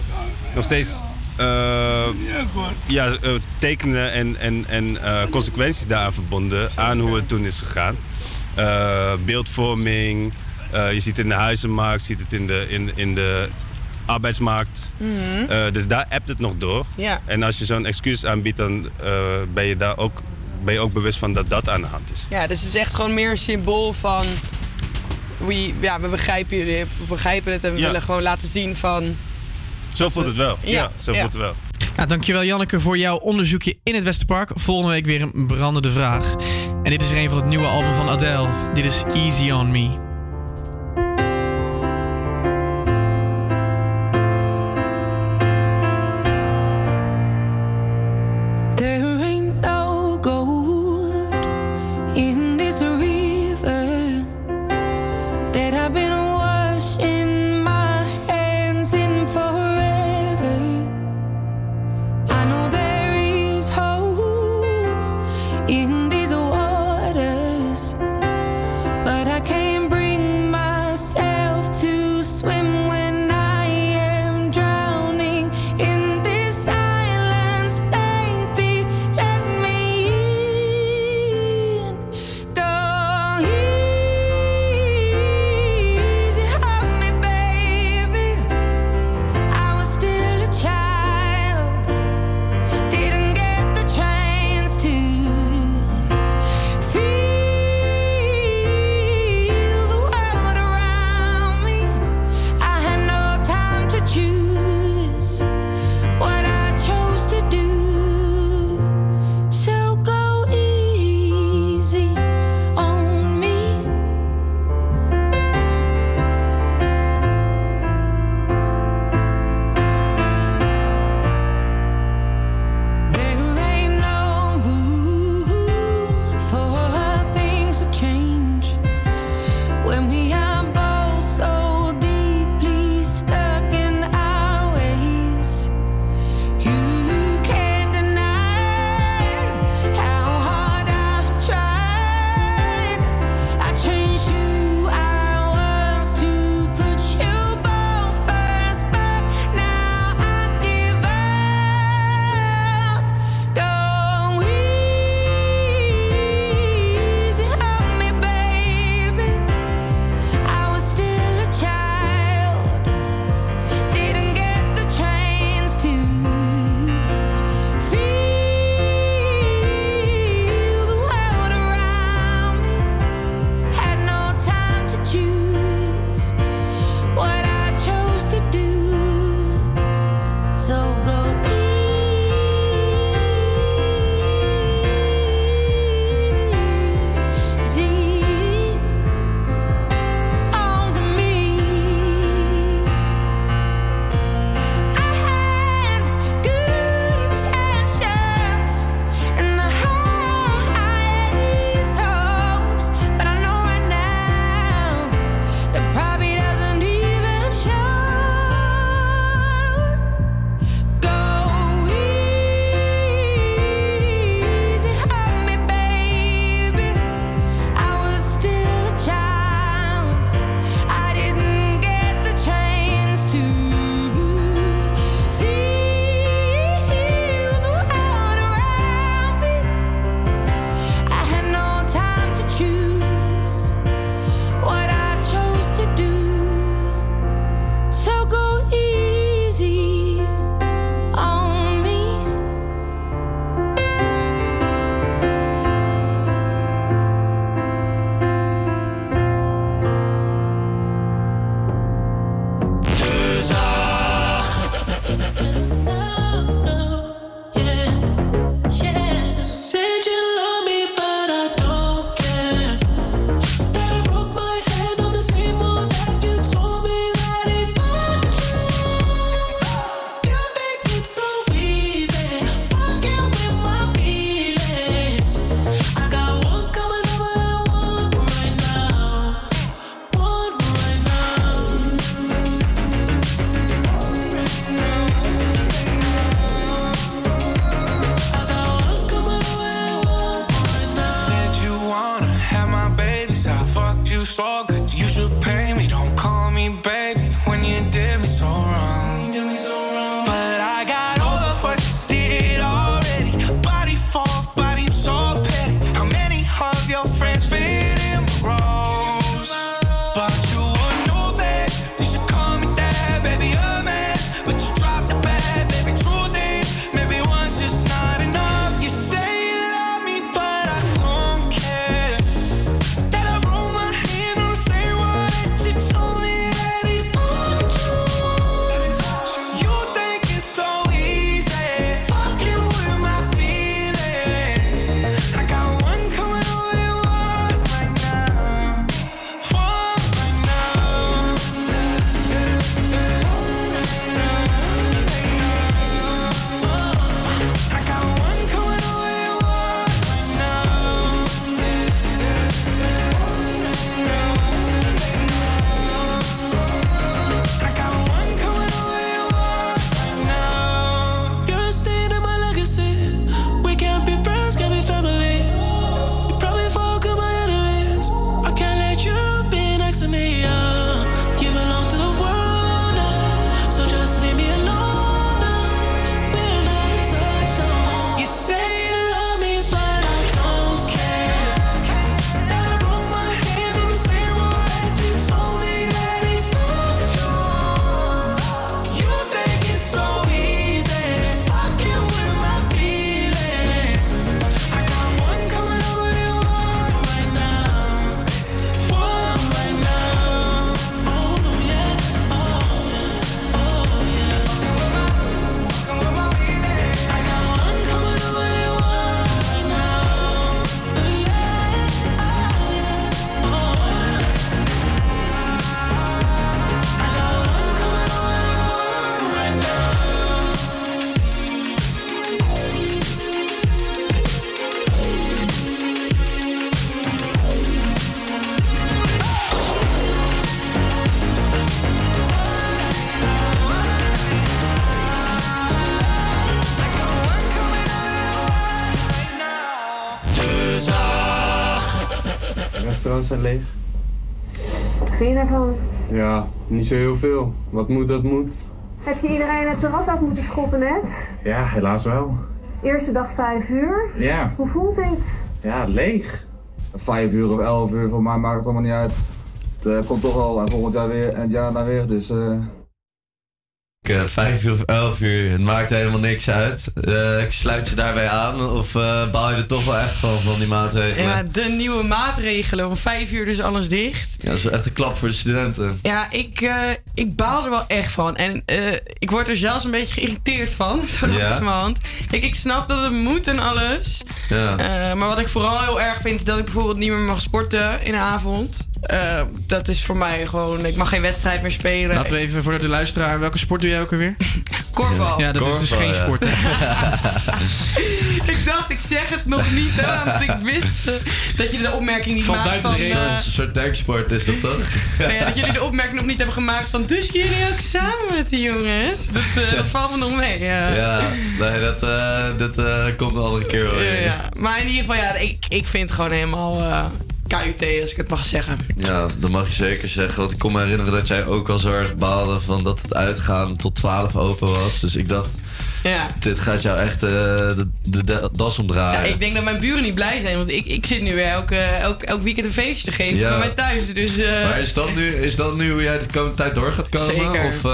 nog steeds. eh, ja, eh, tekenen en, en, en eh, consequenties daaraan verbonden aan hoe het toen is gegaan. Eh, beeldvorming, eh, je ziet het in de huizenmarkt, je ziet het in de, in, in de arbeidsmarkt.
Mhm.
Eh, dus daar appt het nog door.
Ja.
En als je zo'n excuus aanbiedt, dan eh, ben je daar ook, ben je ook bewust van dat dat aan de hand is.
Ja, dus het is echt gewoon meer een symbool van. We, ja, we begrijpen jullie, we begrijpen het en we
Ja.
willen gewoon laten zien van.
Zo voelt het wel. Ja,
Ja,
zo
ja.
voelt het wel.
Nou, dankjewel Janneke voor jouw onderzoekje in het Westerpark. Volgende week weer een brandende vraag. En dit is er een van het nieuwe album van Adele. Dit is Easy On Me.
Restaurants zijn leeg.
Wat vind je daarvan?
Ja, niet zo heel veel. Wat moet, dat moet.
Heb je iedereen het terras af moeten schoppen net?
Ja, helaas wel.
Eerste dag vijf uur.
Ja,
Hoe voelt dit?
ja, leeg. Vijf uur of elf uur, voor mij maakt het allemaal niet uit. Het eh, komt toch al en volgend jaar weer en het jaar daarna weer, dus... eh,
Eh, Vijf uur of elf uur, het maakt helemaal niks uit. Eh, ik sluit je daarbij aan of eh baal je er toch wel echt van, van die maatregelen?
Ja, de nieuwe maatregelen. Om vijf uur dus alles dicht.
Ja, dat is echt een klap voor de studenten.
Ja, ik, eh, ik baal er wel echt van. En eh, ik word er zelfs een beetje geïrriteerd van, zo
Ja?
langzamerhand. Kijk, ik snap dat het moet en alles.
Ja.
Eh, maar wat ik vooral heel erg vind, is dat ik bijvoorbeeld niet meer mag sporten in de avond. Eh, dat is voor mij gewoon... Ik mag geen wedstrijd meer spelen.
Laten we even voor de luisteraar, welke sport doe jij ook alweer?
Korfbal.
Ja, dat is dus geen
ja.
sport.
ik dacht, ik zeg het nog niet, hè, want ik wist dat jullie de opmerking niet
Van
maakt van...
de
eh,
Een soort denksport is dat toch?
nou ja, dat jullie de opmerking nog niet hebben gemaakt van... Dus jullie ook samen met die jongens? Dat, eh, dat valt me nog mee. ja.
Ja, nee, dat, eh, dat eh, komt de andere keer wel
Ja. Maar in ieder geval, ja, ik, ik vind het gewoon helemaal eh KUT, als ik het mag zeggen.
Ja, dat mag je zeker zeggen. Want ik kon me herinneren dat jij ook al zo erg baalde van dat het uitgaan tot 12 open was. Dus ik dacht,
Ja.
dit gaat jou echt eh, de, de, de das
Ja,
omdraaien.
ik denk dat mijn buren niet blij zijn, want ik, ik zit nu weer elke, elk, elk weekend een feestje te geven
Ja.
bij mij thuis. Dus eh,
Maar is dat, nu, is dat nu hoe jij de komende tijd door gaat komen?
Zeker.
Of, eh,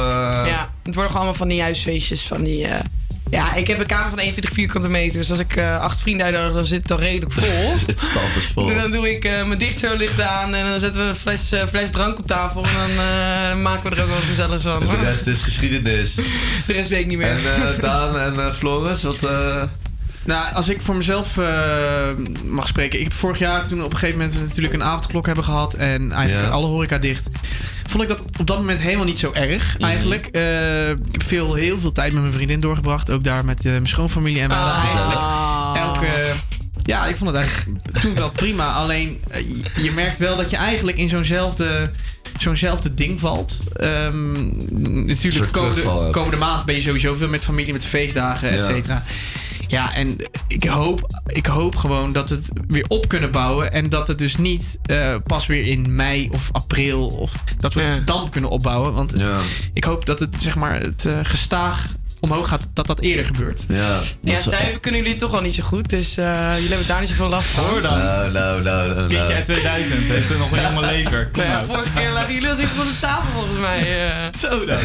ja, het worden gewoon allemaal van die huisfeestjes, van die... ja, ik heb een kamer van 21 vierkante meter, dus als ik eh, acht vrienden uitnodig, dan zit het al redelijk vol.
Het stap is vol.
En dan doe ik eh, mijn dichtzoorlicht aan en dan zetten we een fles, eh, fles drank op tafel en dan maken we er ook wel wat gezelligs van.
De rest is geschiedenis.
De rest weet ik niet meer.
En Daan en Floris, wat...
Nou, als ik voor mezelf eh, mag spreken. Ik heb vorig jaar toen op een gegeven moment we natuurlijk een avondklok hebben gehad. En eigenlijk
Ja.
alle horeca dicht. Vond ik dat op dat moment helemaal niet zo erg
Mhm.
eigenlijk. Eh, ik heb veel, heel veel tijd met mijn vriendin doorgebracht. Ook daar met eh, mijn schoonfamilie. En we hadden eigenlijk elke... Ja, ik vond het eigenlijk toen wel prima. Alleen je- merkt wel dat je eigenlijk in zo'nzelfde zo'nzelfde ding valt. Ehm, natuurlijk, komende, maand ben je sowieso veel met familie, met feestdagen, et cetera. Ja, en ik hoop, ik hoop gewoon dat het weer op kunnen bouwen. En dat het dus niet eh, pas weer in mei of april. of dat we het dan kunnen opbouwen. Want ik hoop dat het zeg maar het eh, gestaag omhoog gaat, dat dat eerder gebeurt.
Ja,
Ja, zij kunnen jullie toch al niet zo goed, dus eh, jullie hebben daar niet zoveel last van.
Hoor dan. Nou, nou, nou, nou.
Kindje uit 2000 heeft er nog een jonge lever. Kom
Nou vorige keer lagen jullie als ik van de tafel volgens mij. eh.
Zo dan.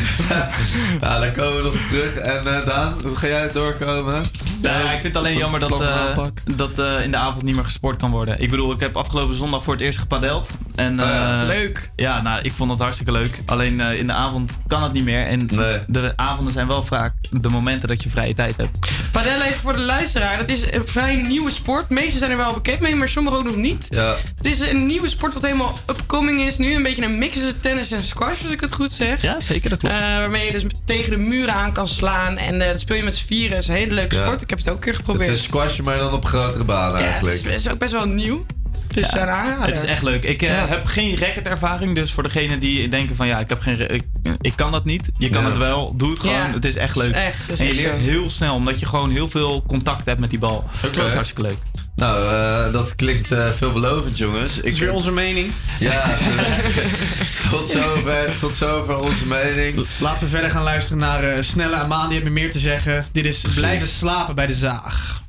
nou, daar komen we nog op terug. En eh, Daan, hoe ga jij het doorkomen?
Ja, ik vind het alleen jammer dat, eh, dat eh, in de avond niet meer gesport kan worden. Ik bedoel, ik heb afgelopen zondag voor het eerst gepadeld. En, eh,
leuk.
Ja, nou, ik vond het hartstikke leuk. Alleen eh, in de avond kan het niet meer. En de avonden zijn wel vaak de momenten dat je vrije tijd hebt.
Padel even voor de luisteraar. Dat is een vrij nieuwe sport. De meeste zijn er wel bekend mee, maar sommigen ook nog niet.
Ja.
Het is een nieuwe sport wat helemaal upcoming is nu. Een beetje een mix tussen tennis en squash, als ik het goed zeg.
Ja, zeker, dat klopt.
Eh, waarmee je dus tegen de muren aan kan slaan. En eh, dat speel je met z'n vieren. Dat is een hele leuke
Ja.
sport. Ik heb het ook een keer
Het
geprobeerd.
is squashen, maar dan op grotere
ja, het
eigenlijk.
is, het is ook best wel nieuw. Dus
Ja, het is echt leuk. Ik eh, heb geen racketervaring, dus voor degenen die denken van ja, ik, heb geen, ik, ik kan dat niet. Je kan
Ja.
het wel, doe het gewoon.
Ja,
het is echt
is
leuk.
echt- het is
en je leert
zo.
heel snel, omdat je gewoon heel veel contact hebt met die bal. Dat is hartstikke leuk.
Nou, eh, dat klinkt eh, veelbelovend, jongens. Ik
Dat is weer onze mening.
Ja, tot zover, tot zover onze mening.
Laten we verder gaan luisteren naar eh, Snelle en Maan. Die hebben meer te zeggen. Dit is Blijven slapen bij de zaag.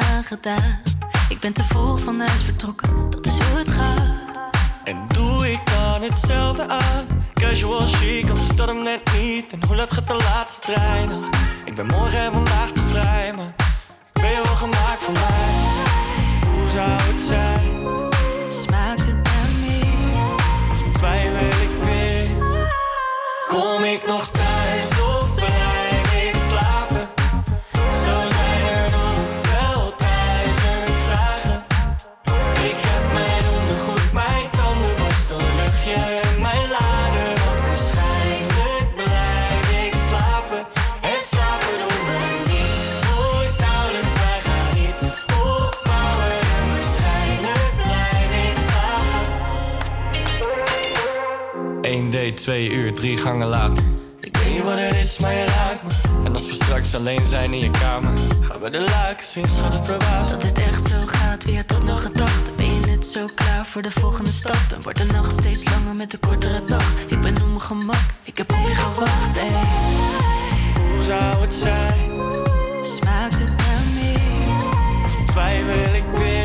Aangedaan. Ik ben te vroeg van huis vertrokken, dat is hoe het gaat.
En doe ik dan hetzelfde aan? Casual chic, anders dat hem net niet. En hoe laat gaat de laatste trein nog? Ik ben morgen en vandaag te vrij, maar ben je wel gemaakt voor mij? Hoe zou het zijn?
Smaakt het naar meer?
Of twijfel ik weer? Kom ik nog 1 date, 2 uur, 3 gangen later. Ik weet niet wat het is, maar je raakt me. En als we straks alleen zijn in je kamer, gaan we de lakens in, schat het verbaasd.
Dat het echt zo gaat, wie had dat nog gedacht? Ben je net zo klaar voor de volgende stap? En wordt de nacht steeds langer met de kortere dag? Ik ben op mijn gemak, ik heb op je gewacht, ey.
Hoe zou het zijn?
Smaakt het naar meer?
Of twijfel ik weer?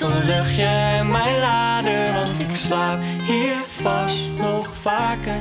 Tandenborstel, luchtje en mijn lader. Want ik slaap hier vast nog vaker.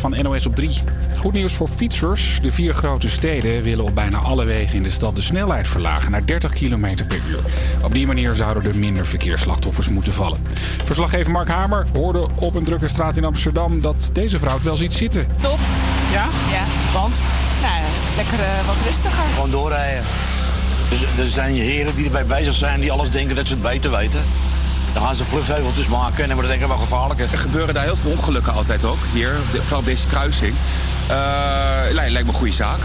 Van NOS op 3. Goed nieuws voor fietsers. De vier grote steden willen op bijna alle wegen in de stad de snelheid verlagen naar 30 km per uur. Op die manier zouden er minder verkeersslachtoffers moeten vallen. Verslaggever Mark Hamer hoorde op een drukke straat in Amsterdam dat deze vrouw het wel ziet zitten.
Top. Ja? Ja. Want? Nou, ja, lekker eh, wat rustiger.
Gewoon doorrijden. Dus, er zijn heren die erbij bezig zijn die alles denken dat ze het beter weten. Dan gaan ze vluchtheuveltjes maken en dan wordt het wel gevaarlijker.
Er gebeuren daar heel veel ongelukken altijd ook. Hier, vooral deze kruising. Lijkt, lijkt me een goede zaak.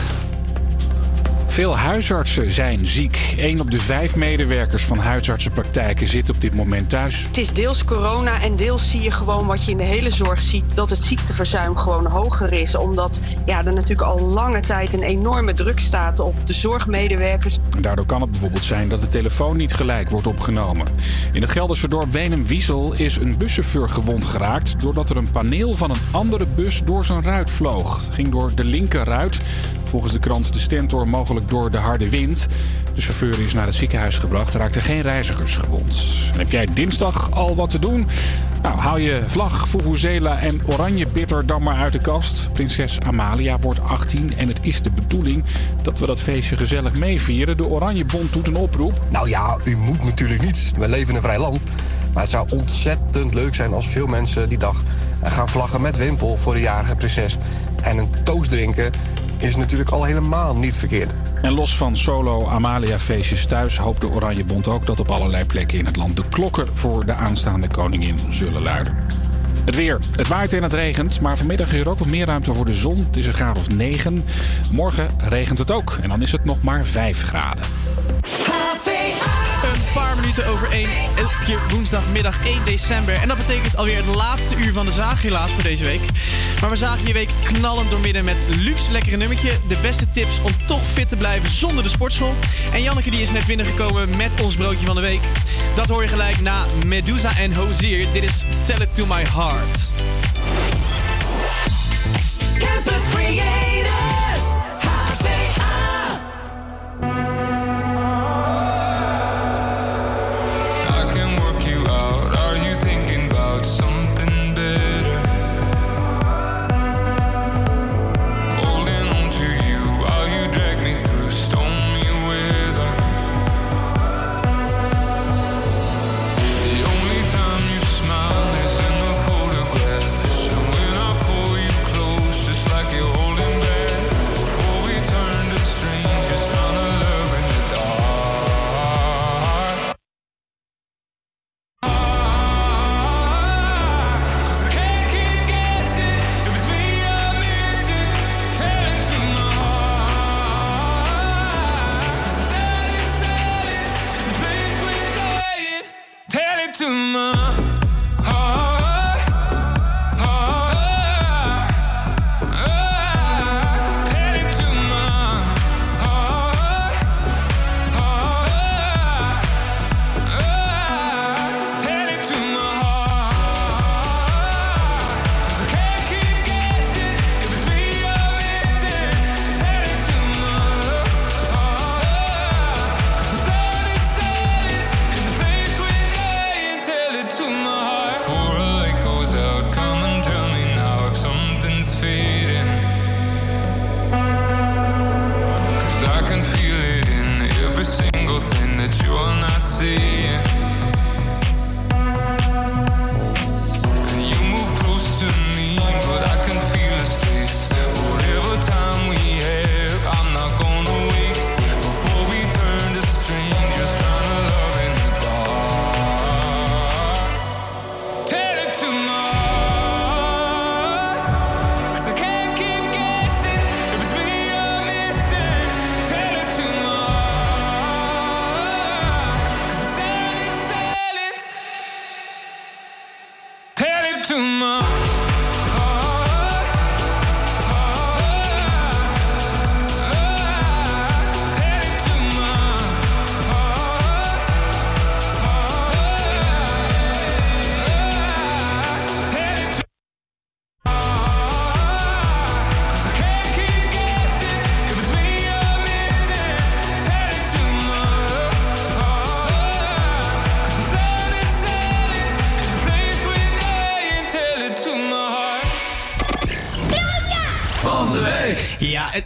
Veel huisartsen zijn ziek. Een op de vijf medewerkers van huisartsenpraktijken zit op dit moment thuis.
Het is deels corona en deels zie je gewoon wat je in de hele zorg ziet... dat het ziekteverzuim gewoon hoger is. Omdat ja, er natuurlijk al lange tijd een enorme druk staat op de zorgmedewerkers.
En Daardoor kan het bijvoorbeeld zijn dat de telefoon niet gelijk wordt opgenomen. In het Gelderse dorp Wenum-Wiesel is een buschauffeur gewond geraakt... doordat er een paneel van een andere bus door zijn ruit vloog. Het ging door de linkerruit. Volgens de krant De Stentor mogelijk door de harde wind. De chauffeur is naar het ziekenhuis gebracht. Er raakten geen reizigers gewond. En heb jij dinsdag al wat te doen? Nou, haal je vlag, vuvuzela en oranje bitter dan maar uit de kast. Prinses Amalia wordt 18 en het is de bedoeling dat we dat feestje gezellig meevieren. De Oranje Bond doet een oproep.
Nou ja, u moet natuurlijk niet. We leven in een vrij land. Maar het zou ontzettend leuk zijn als veel mensen die dag gaan vlaggen met wimpel voor de jarige prinses. En een toast drinken is natuurlijk al helemaal niet verkeerd.
En los van solo Amalia-feestjes thuis hoopt de Oranje Bond ook dat op allerlei plekken in het land de klokken voor de aanstaande koningin zullen luiden. Het weer. Het waait en het regent, maar vanmiddag is er ook wat meer ruimte voor de zon. Het is een graad of 9. Morgen regent het ook en dan is het nog maar 5 graden.
Paar minuten over 1 op je woensdagmiddag 1 december. En dat betekent alweer het laatste uur van de zaag helaas voor deze week. Maar we zagen je week knallend doormidden met luxe lekkere nummertje. De beste tips om toch fit te blijven zonder de sportschool. En Janneke die is net binnengekomen met ons broodje van de week. Dat hoor je gelijk na Medusa en Hozier. Dit is Tell It To My Heart.
Campus Creators,
Tell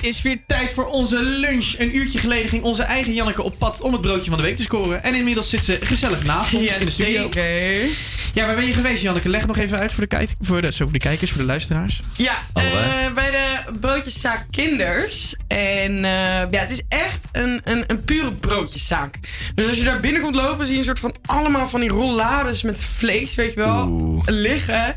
is
weer tijd voor onze lunch. Een uurtje geleden ging onze eigen Janneke op pad om het broodje van de week te scoren. En inmiddels zit ze gezellig naast ons in de studio.
Jazeker.
Ja, waar ben je geweest, Janneke? Leg nog even uit voor de, kijk, voor de, zo voor de kijkers, voor de luisteraars.
Ja, eh, bij de broodjeszaak Kinders. En eh, ja, het is echt een, een, een pure broodjeszaak. Dus als je daar binnenkomt lopen, zie je een soort van allemaal van die rollades met vlees, weet je wel, liggen.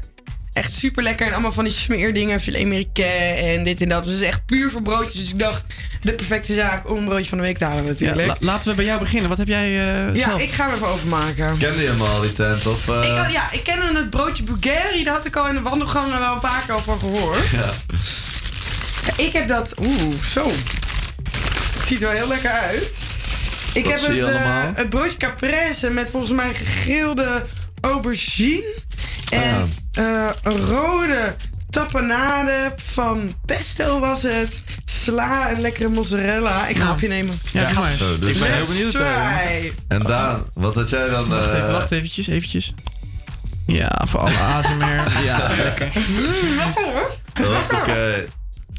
Echt super lekker. En allemaal van die smeerdingen, filet américain en dit en dat. Dus het is echt puur voor broodjes. Dus ik dacht, de perfecte zaak om een broodje van de week te halen
Ja,
natuurlijk.
la- laten we bij jou beginnen. Wat heb jij eh
Ja,
zelf?
ik ga hem even openmaken.
Kende je hem al, die tent? Of, eh,
Ik had, ja, ik kende het broodje Bulgari. Daar had ik al in de wandelgang wel een paar keer al van gehoord.
Ja.
Ja, ik heb dat... Oeh, zo. Het ziet er wel heel lekker uit. Ik heb het, eh,
allemaal?
het broodje caprese met volgens mij gegrilde aubergine. En eh, een rode tapenade van pesto was het. Sla en lekkere mozzarella. Ik ga een hapje nemen.
Ja, maar.
Zo, dus
ik ben heel benieuwd.
try.
En Daan, wat had jij dan?
Wacht
eh,
even, wacht eventjes, eventjes. Ja, voor alle ASMR. Ja, lekker.
Mm, lekker hoor.
Hoppakee.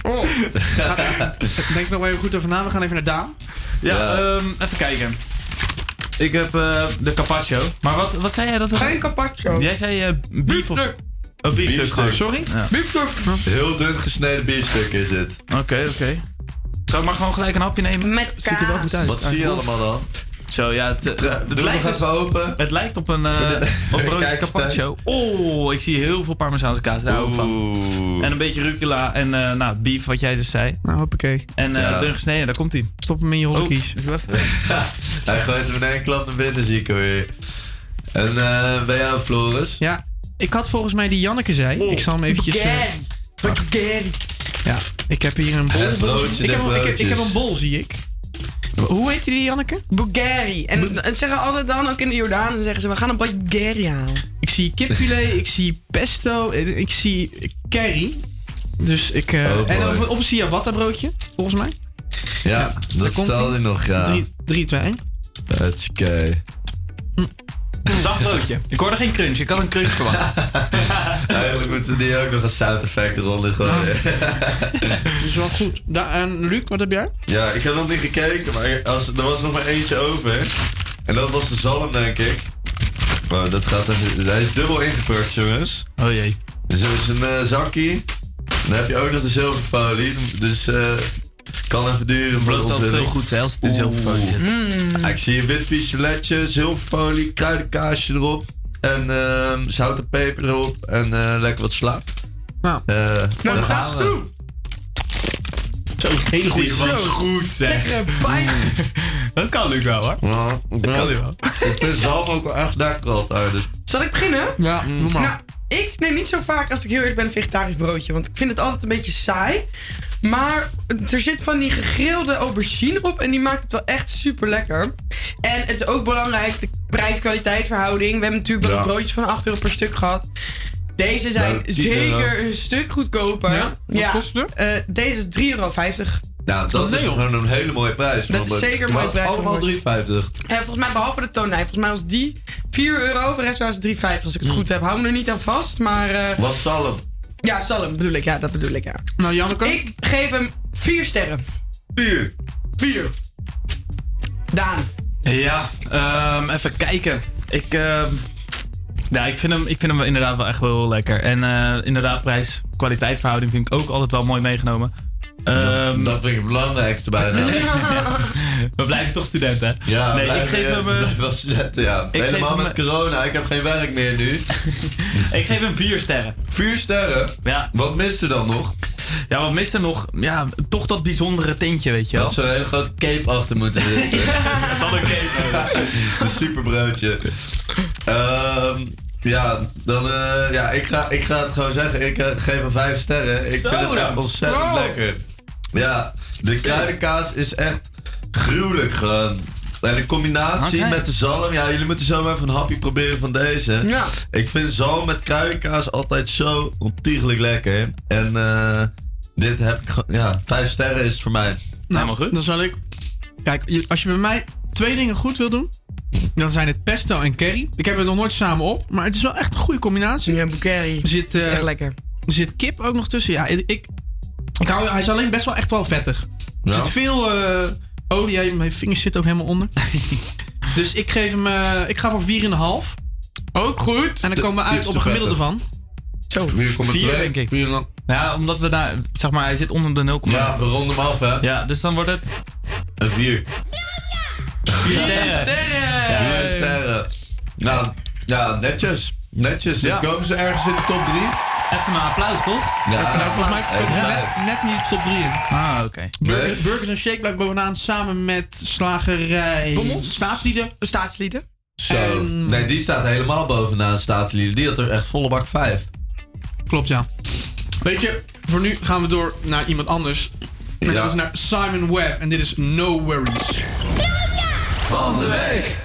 Oh.
Denk nog maar even goed over na. We gaan even naar Daan.
Ja,
Ja.
ehm, even kijken. Ik heb eh, de carpaccio. Maar wat, wat zei jij dat?
Geen carpaccio.
Jij zei eh beef of... Oh, beefstuk
Biefstuk.
Sorry?
Ja.
Biefstuk.
Heel dun gesneden biefstuk is het.
Oké, oké. Zou ik maar gewoon gelijk een hapje nemen?
Met
Ziet er wel goed uit.
Wat zie je allemaal dan?
Zo, ja. Het, het,
nog
lijkt
even open.
Het lijkt op een, eh
de-
op broodje carpaccio. Oh, ik zie heel veel parmezaanse kaas. Daar ik van. En een beetje rucola en eh nou, beef, wat jij dus zei.
Nou, hoppakee.
En eh
Ja.
dun gesneden, daar komt hij.
Stop hem in je rollenkies.
Oh.
Hij gooit hem in één klap naar binnen, zie ik alweer. En eh bij jou, Floris?
Ja, ik had volgens mij die Janneke zei. Ik zal hem eventjes...
Bulgari. Bulgari.
ja, ik heb hier een bol.
Broodje
ik, heb, ik, heb, ik heb
broodjes.
een bol, zie ik. Hoe heet die, Janneke?
Bulgari. En, en zeggen altijd dan, ook in de Jordaan, dan zeggen ze, we gaan een broodje Bulgari halen.
Ik zie kipfilet, ik zie pesto, en ik zie curry. Dus ik...
Oh boy.
en op, op een ciabatta broodje, volgens mij.
Ja, dat
komt
stel
hij.
hij nog, ja.
3, 2, 1.
Hutskee.
Een zacht broodje. Ik hoorde geen crunch, ik had een crunch verwacht.
Eigenlijk moeten die ook nog een sound effect eronder gooien.
Dat is wel goed. Da en Luc, wat heb jij?
Ja, ik heb nog niet gekeken, maar als, er was nog maar eentje over. En dat was de zalm, denk ik. Maar dat gaat even... Hij is dubbel ingepurkt, jongens.
Oh jee.
Dus er is een eh, zakkie. Dan heb je ook nog de zilverfolie. Dus eh kan even duren.
Belooft
ons
wel veel
willen.
goed, zelfs in zilverfolie zit.
Ja, ik zie een wit pistoletje, zilverfolie, kruidenkaasje erop. En ehm zout en peper erop. En eh, lekker wat sla.
Nou,
Eh,
Nou, dat
gaan
is
we.
toe.
Zo, hele goede
Die was goed, zeg.
Lekkere bijt.
Dat kan Luc wel, hoor.
Ja, ik, ben
kan
ook-
hij wel.
ik vind zalm ook wel echt lekker altijd. Dus.
Zal ik beginnen?
Ja, doe maar.
Nou, ik neem niet zo vaak als ik heel eerlijk ben een vegetarisch broodje. Want ik vind het altijd een beetje saai. Maar er zit van die gegrilde aubergine op. En die maakt het wel echt super lekker. En het is ook belangrijk, de prijs-kwaliteit verhouding. We hebben natuurlijk wel
Ja.
een broodje van 8 euro per stuk gehad. Deze zijn
Nou, 10
zeker
euro.
een stuk goedkoper.
Ja? Wat kost het?
eh, deze is 3,50 euro.
Nou, dat
Nee,
is gewoon een hele mooie prijs.
Dat is zeker een mooie prijs
Allemaal
een
3,50.
En volgens mij behalve de tonijn. Volgens mij was die 4 euro. Voor de rest was het 3,50 als ik het
Mm.
goed heb. Hou me er niet aan vast. Maar eh,
Wat zalm?
Ja, zalm bedoel ik. Ja, dat bedoel ik, ja.
Nou, Janneke?
Ik geef hem 4 sterren.
4.
4. Daan.
Ja, ehm, even kijken. Ik, ehm, ja, ik, vind hem, ik vind hem inderdaad wel echt wel heel lekker. En eh, inderdaad, prijs-kwaliteit verhouding vind ik ook altijd wel mooi meegenomen. Ehm,
dat vind ik het belangrijkste bijna.
we blijven toch studenten, hè?
Ja,
nee, ik
blijf-
geef hem,
blijf wel studenten, ja.
ik
Helemaal met
hem-
corona. Ik heb geen werk meer nu.
ik geef hem vier sterren.
Vier sterren?
Ja.
Wat mist er dan nog?
Ja, wat mist er nog? Ja, toch dat bijzondere tintje, weet je wel.
had zo'n hele grote cape achter moeten zitten.
Dan een cape.
Een superbroodje. Ehm ja, dan, eh, ja ik, ga, ik ga het gewoon zeggen. Ik eh, geef hem vijf sterren. Ik
Zo
vind het echt ontzettend
Wow.
lekker. Ja, de kruidenkaas is echt gruwelijk gewoon. En de combinatie met de zalm. Ja, jullie moeten zo maar even een hapje proberen van deze.
Ja.
Ik vind zalm met kruidenkaas altijd zo ontiegelijk lekker. En eh, dit heb ik gewoon... Ja, vijf sterren is het voor mij.
Nou,
Helemaal goed.
Dan zal ik... Kijk, als je bij mij twee dingen goed wil doen... dan zijn het pesto en curry. Ik heb het nog nooit samen op, maar het is wel echt een goede combinatie.
Ja, curry.
Zit,
is
eh,
echt lekker.
er zit kip ook nog tussen. Ja, ik... Ik hou, hij is alleen best wel echt wel vettig.
Ja.
Er zit veel uh, olie, mijn vingers zitten ook helemaal onder. dus ik geef hem, eh, ik ga voor 4,5. Ook goed. En dan komen we uit op een gemiddelde van. Zo.
4,2 denk ik. ja, omdat we daar, zeg maar, hij zit onder de 0,
Ja, we ronden hem af, hè?
Ja, dus dan wordt het.
Een 4.
4 sterren.
4 sterren. Ja. sterren. Nou, ja, netjes. Netjes.
Ja.
komen ze ergens in de top 3.
Even een applaus, toch?
Ja,
volgens mij komen ze net, net niet top 3 in.
Ah, oké.
Burgers en shakeback blijft bovenaan samen met Slagerij...
Bommel?
Staatslieden.
Staatslieden.
Zo. Nee, die staat helemaal bovenaan, Staatslieden. Die had er echt volle bak 5.
Klopt, ja. Weet je, voor nu gaan we door naar iemand anders. En
ja.
dat is naar Simon Webb. En dit is No Worries.
Van de week.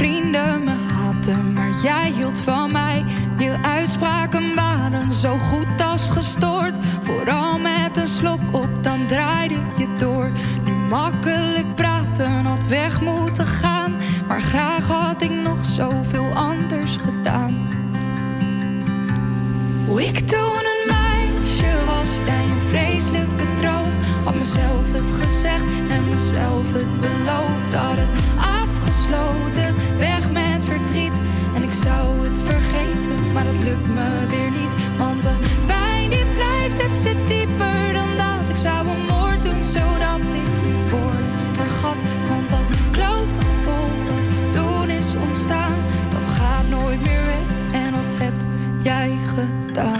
Vrienden me haten, maar jij hield van mij. Je uitspraken waren zo goed als gestoord. Vooral met een slok op, dan draaide je door. Nu makkelijk praten, had weg moeten gaan. Maar graag had ik nog zoveel anders gedaan. Hoe ik toen een meisje was, jij een vreselijke droom. Had mezelf het gezegd en mezelf het beloofd. Had het weg met verdriet. En ik zou het vergeten, maar dat lukt me weer niet. Want de pijn die blijft, het zit dieper dan dat. Ik zou een moord doen, zodat ik woorden vergat. Want dat klote gevoel dat toen is ontstaan, dat gaat nooit meer weg. En dat heb jij gedaan.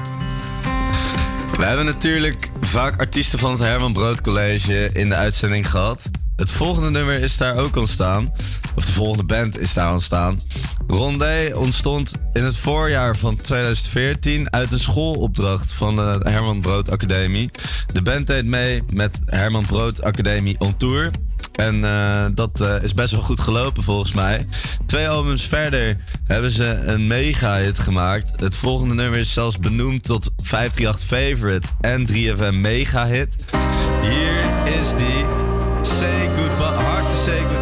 We hebben natuurlijk vaak artiesten van het Herman Brood College in de uitzending gehad. Het volgende nummer is daar ook ontstaan. Of de volgende band is daar ontstaan. Rondé ontstond in het voorjaar van 2014 uit een schoolopdracht van de Herman Brood Academie. De band deed mee met Herman Brood Academie on Tour. En eh, dat eh, is best wel goed gelopen volgens mij. Twee albums verder hebben ze een mega-hit gemaakt. Het volgende nummer is zelfs benoemd tot 538 Favorite en 3FM Mega-hit. Hier is die Say Goodbye, Hard to Say Goodbye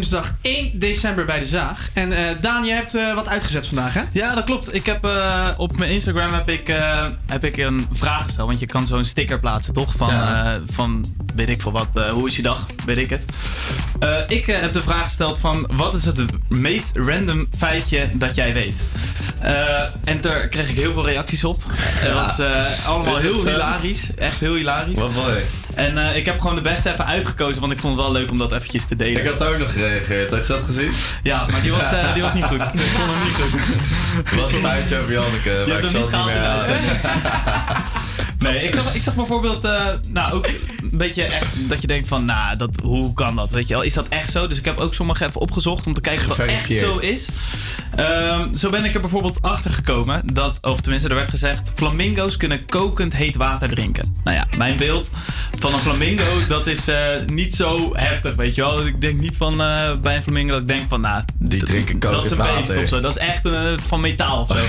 woensdag 1 december bij de Zaag. En eh, Daan, je hebt eh, wat uitgezet vandaag, hè?
Ja, dat klopt. Ik heb eh, op mijn Instagram heb ik, heb ik een vraag gesteld. Want je kan zo'n sticker plaatsen, toch? Van,
Ja.
van weet ik veel wat. hoe is je dag? Weet ik het. Ik heb de vraag gesteld van... Wat is het meest random feitje dat jij weet? En daar kreeg ik heel veel reacties op.
Ja.
was eh, allemaal heel hilarisch. Echt heel hilarisch.
Wat mooi.
En eh, ik heb gewoon de beste even uitgekozen. Want ik vond het wel leuk om dat eventjes te delen.
Ik had ook nog gereageerd. Had je dat gezien?
Ja, maar die was, eh, die was niet goed. Ik vond hem niet goed.
Het was een feitje over Janneke, maar ik zal
niet
het niet meer halen.
Nee, ik zag, ik zag bijvoorbeeld, eh, nou ook een beetje echt dat je denkt van, nou, dat, hoe kan dat? Weet je wel, is dat echt zo? Dus ik heb ook sommige even opgezocht om te kijken of dat echt zo is. Ehm, zo ben ik er bijvoorbeeld achter gekomen dat, of tenminste, er werd gezegd, flamingo's kunnen kokend heet water drinken. Nou ja, mijn beeld van een flamingo, dat is eh, niet zo heftig, weet je wel. Ik denk niet van eh, bij een flamingo dat ik denk van, nou,
Die drinken
dat is
kokend
een beest
water.
of zo. Dat is echt eh, van metaal of zo.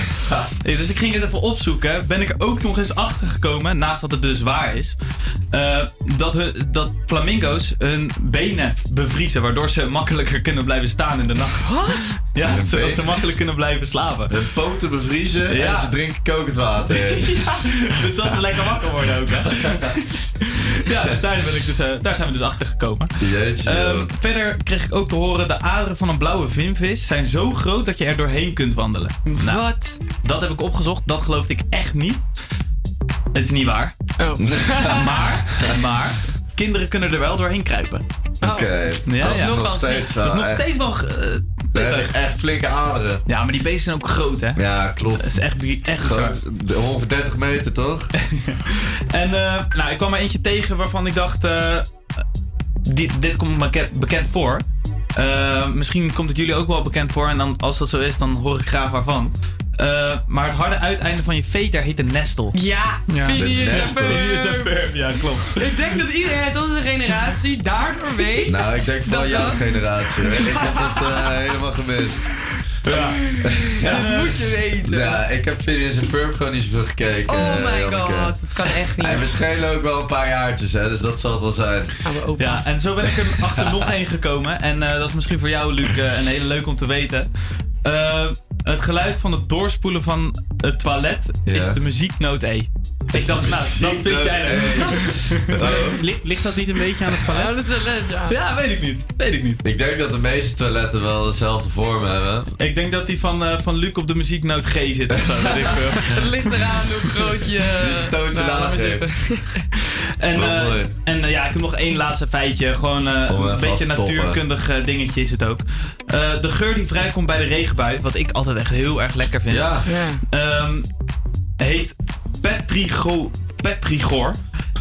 Dus ik ging het even opzoeken. Ben ik er ook nog eens achter gekomen, naast dat het dus waar is, eh, dat, hun, dat flamingo's hun benen bevriezen, waardoor ze makkelijker kunnen blijven staan in de nacht. Wat? Ja, zodat ze makkelijk kunnen blijven slapen.
Hun poten bevriezen
Ja.
en ze drinken kokend water.
ja, dus dat ze lekker wakker worden ook, hè? ja, dus daar, ben ik dus, eh, daar zijn we dus achter gekomen.
Jeetje,
Ehm, verder kreeg ik ook te horen: de aderen van een blauwe vinvis zijn zo groot dat je er doorheen kunt wandelen. Nou,
Wat?
Dat heb ik opgezocht. Dat geloofde ik echt niet. Het is niet waar.
Oh.
maar, maar, kinderen kunnen er wel doorheen kruipen.
Oké,
Ja,
dat is
ja.
nog
Nog
steeds wel
Dat is nog steeds wel
je echt flinke aderen.
Ja, maar die beesten zijn ook groot, hè?
Ja, klopt.
Dat is echt, echt
Groot. Ongeveer 30 meter, toch?
En eh, nou, ik kwam er eentje tegen waarvan ik dacht... eh, dit, dit komt me ke- bekend voor. Eh, misschien komt het jullie ook wel bekend voor. En dan, als dat zo is, dan hoor ik graag waarvan. Eh, maar het harde uiteinde van je veter heet een nestel.
Ja, Ferb.
Phineas en Ferb, Ja, klopt.
Ik denk dat iedereen uit onze generatie daardoor weet.
Nou, ik denk vooral
Dat
jouw
dan?
generatie. Ik heb het eh, helemaal gemist.
Ja.
Dat moet je weten.
Ja, ik heb Phineas en Ferb gewoon niet zoveel gekeken.
Oh
eh,
my
Janneke.
god, dat kan echt niet.
En we schelen ook wel een paar jaartjes, hè, dus dat zal het wel zijn.
Ja, en zo ben ik er achter nog één gekomen. En eh, dat is misschien voor jou, Luc, eh, een hele leuk om te weten. Eh, het geluid van het doorspoelen van het toilet
Ja.
is de muzieknoot E. Ik dacht, nou, dat vind jij Ligt, ligt dat niet een beetje aan het toilet?
Ja, het toilet, ja.
Ja, weet ik niet. Weet ik niet.
Ik denk dat de meeste toiletten wel dezelfde vorm hebben.
Ik denk dat die van, eh, van Luc op de muzieknoot G zit of zo. weet ik veel.
Het ligt eraan hoe groot je...
Dus toontje
Nou, laat maar
laag
zitten.
En, eh, en eh, ja, ik heb nog één laatste feitje. Gewoon eh, een beetje natuurkundig dingetje is het ook. Eh, de geur die vrijkomt bij de regenbui, wat ik altijd echt heel erg lekker vind,
Ja.
ehm, heet petrigo, petrigor.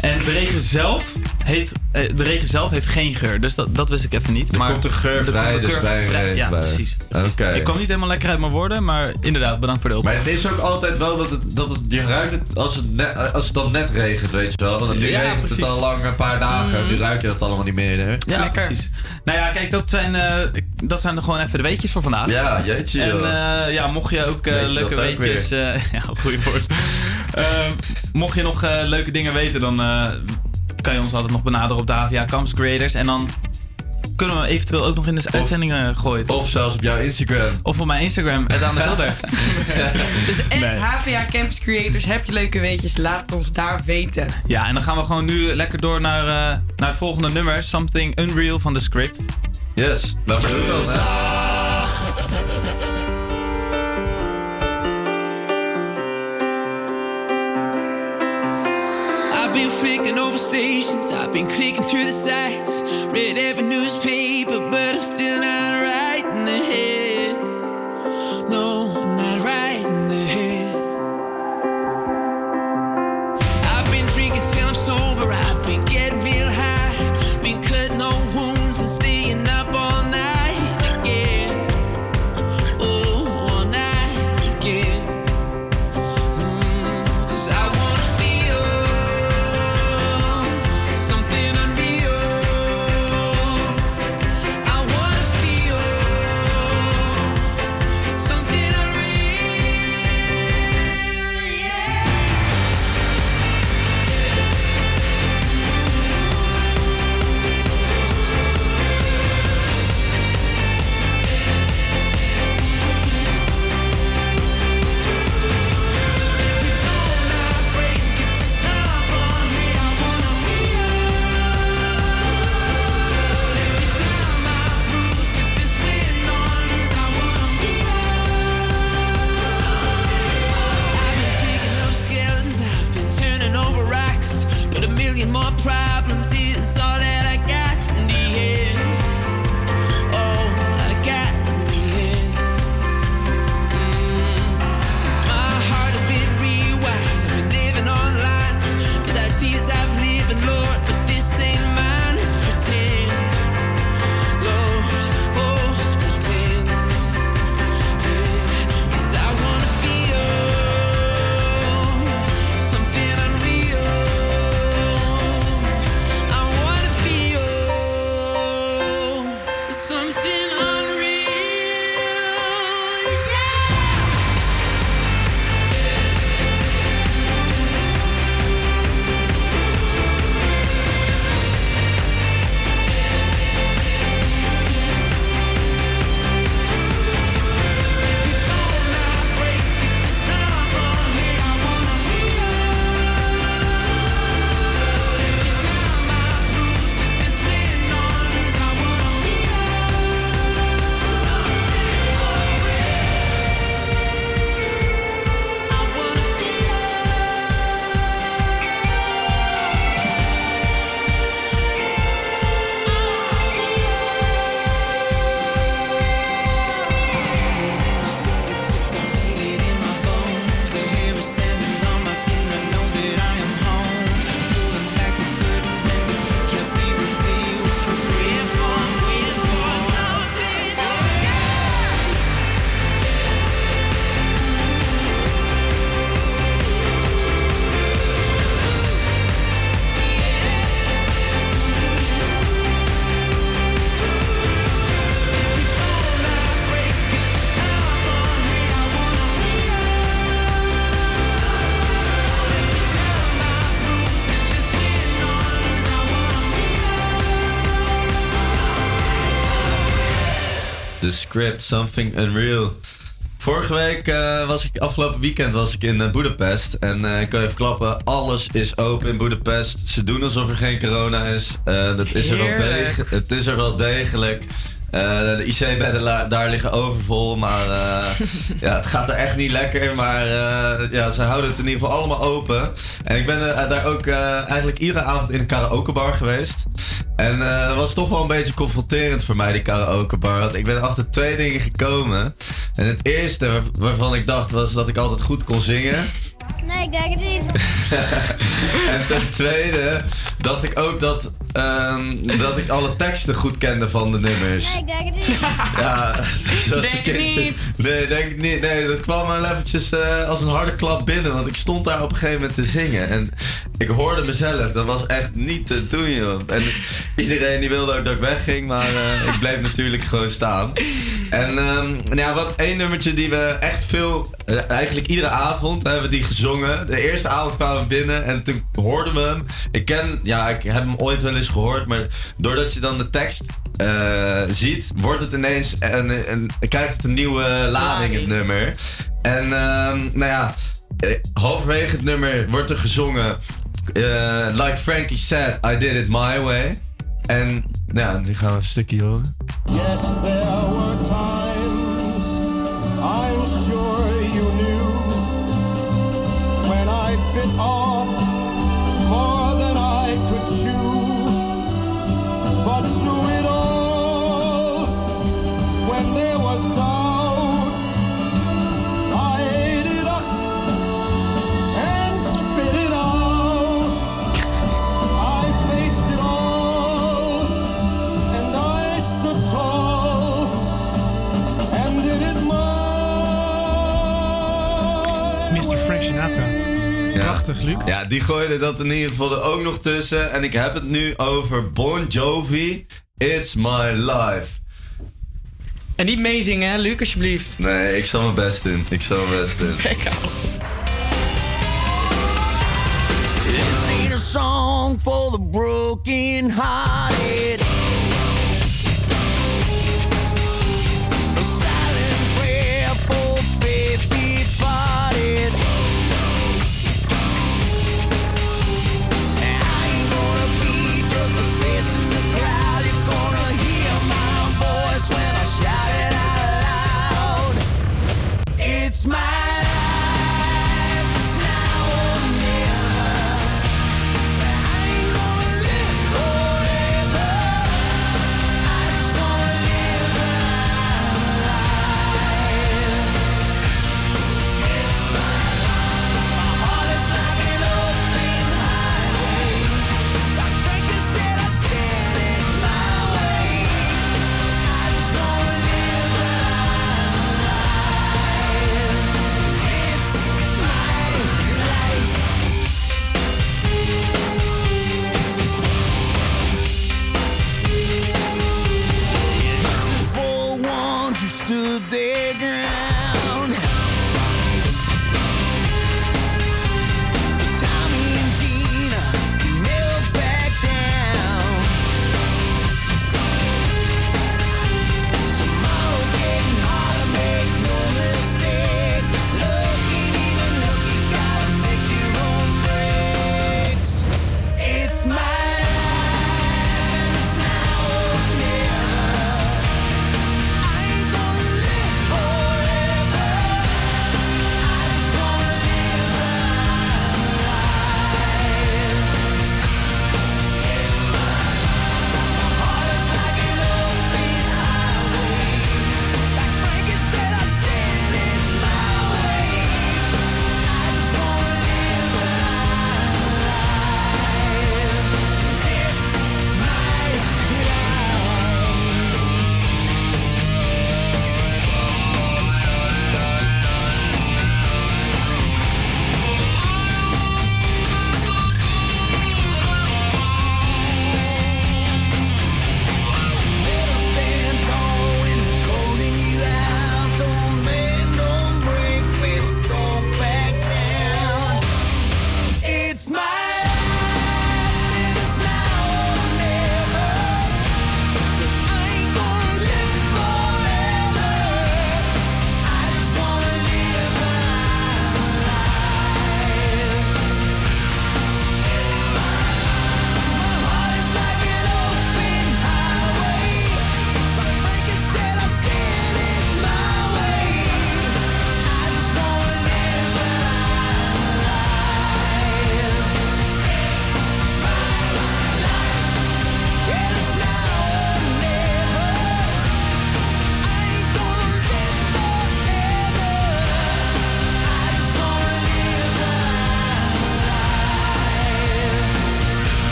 En de regen zelf heet, eh, de regen zelf heeft geen geur, dus dat, dat wist ik even niet.
Er
maar
komt een geur vrij,
komt een
dus bij
vrij. Ja, precies. precies.
Oké.
Ik kwam niet helemaal lekker uit mijn woorden, maar inderdaad, bedankt voor de hulp.
Maar het is ook altijd wel dat het, dat het je ruikt het als het, net, als het dan net regent, weet je wel. Want nu
Ja,
regent
precies.
het al lang een paar dagen.
Mhm.
Nu ruik je dat allemaal niet meer. Hè?
Ja, precies. Nou ja, kijk, dat zijn, eh, dat zijn er gewoon even de weetjes voor vandaag.
Ja, jeetje,
En eh, ja, mocht je ook eh,
Weet je
leuke weetjes... eh, ja, goeie woord. Eh, mocht je nog eh, leuke dingen weten, dan eh, kan je ons altijd nog benaderen op de HVA Camps Creators. En dan kunnen we eventueel ook nog in de uitzendingen gooien.
Of zelfs op jouw Instagram.
Of op mijn Instagram, het aan de Wilder.
Dus at
Nee.
HVA Campus Creators, heb je leuke weetjes, laat het ons daar weten.
Ja, en dan gaan we gewoon nu lekker door naar, eh, naar het volgende nummer. Something Unreal van The Script.
Yes, laten we doen.
Been
flicking over stations. I've been clicking through the sites, read every newspaper, but I'm still not right in the head.
Script, something unreal. Vorige week eh, was ik, afgelopen weekend was ik in eh, Budapest. En eh, ik kan even klappen, alles is open in Budapest. Ze doen alsof er geen corona is. Dat is er wel
Heerlijk.
degelijk. Het is er wel degelijk. Eh, de IC-bedden daar liggen overvol, maar eh, ja, het gaat er echt niet lekker. Maar eh, ja, ze houden het in ieder geval allemaal open. En ik ben daar ook eigenlijk iedere avond in een karaokebar geweest. En dat was toch wel een beetje confronterend voor mij, die karaokebar. Want ik ben achter twee dingen gekomen. En het eerste waar- waarvan ik dacht was dat ik altijd goed kon zingen.
Nee, ik denk het niet.
En ten tweede dacht ik ook dat, ehm, dat ik alle teksten goed kende van de nummers.
Nee, ik denk het niet.
Ja, zoals
Denk
kindje.
niet.
Nee, denk ik niet. Nee, dat kwam maar eventjes eh, als een harde klap binnen. Want ik stond daar op een gegeven moment te zingen. En ik hoorde mezelf. Dat was echt niet te doen, joh. En iedereen die wilde ook dat ik wegging. Maar eh, ik bleef natuurlijk gewoon staan. En ehm, nou ja, wat één nummertje die we echt veel... eh, eigenlijk iedere avond hebben we die gezongen. De eerste avond kwamen we binnen en toen hoorden we hem. Ik ken... Ja, ik heb hem ooit wel eens gehoord. Maar doordat je dan de tekst eh, ziet, wordt het ineens een, een, krijgt het een nieuwe lading, het nummer. En ehm, nou ja, eh, halverwege het nummer wordt er gezongen. eh, like Frankie said, I did it my way. En nou ja, nu gaan we een stukje horen.
Yes, there were times
Ja, die gooide dat in ieder geval er ook nog tussen. En ik heb het nu over Bon Jovi, It's My Life.
En niet meezingen, hè, Luc, alsjeblieft.
Nee, ik zal mijn best doen. Ik zal mijn best doen.
This ain't a song for the broken hearted.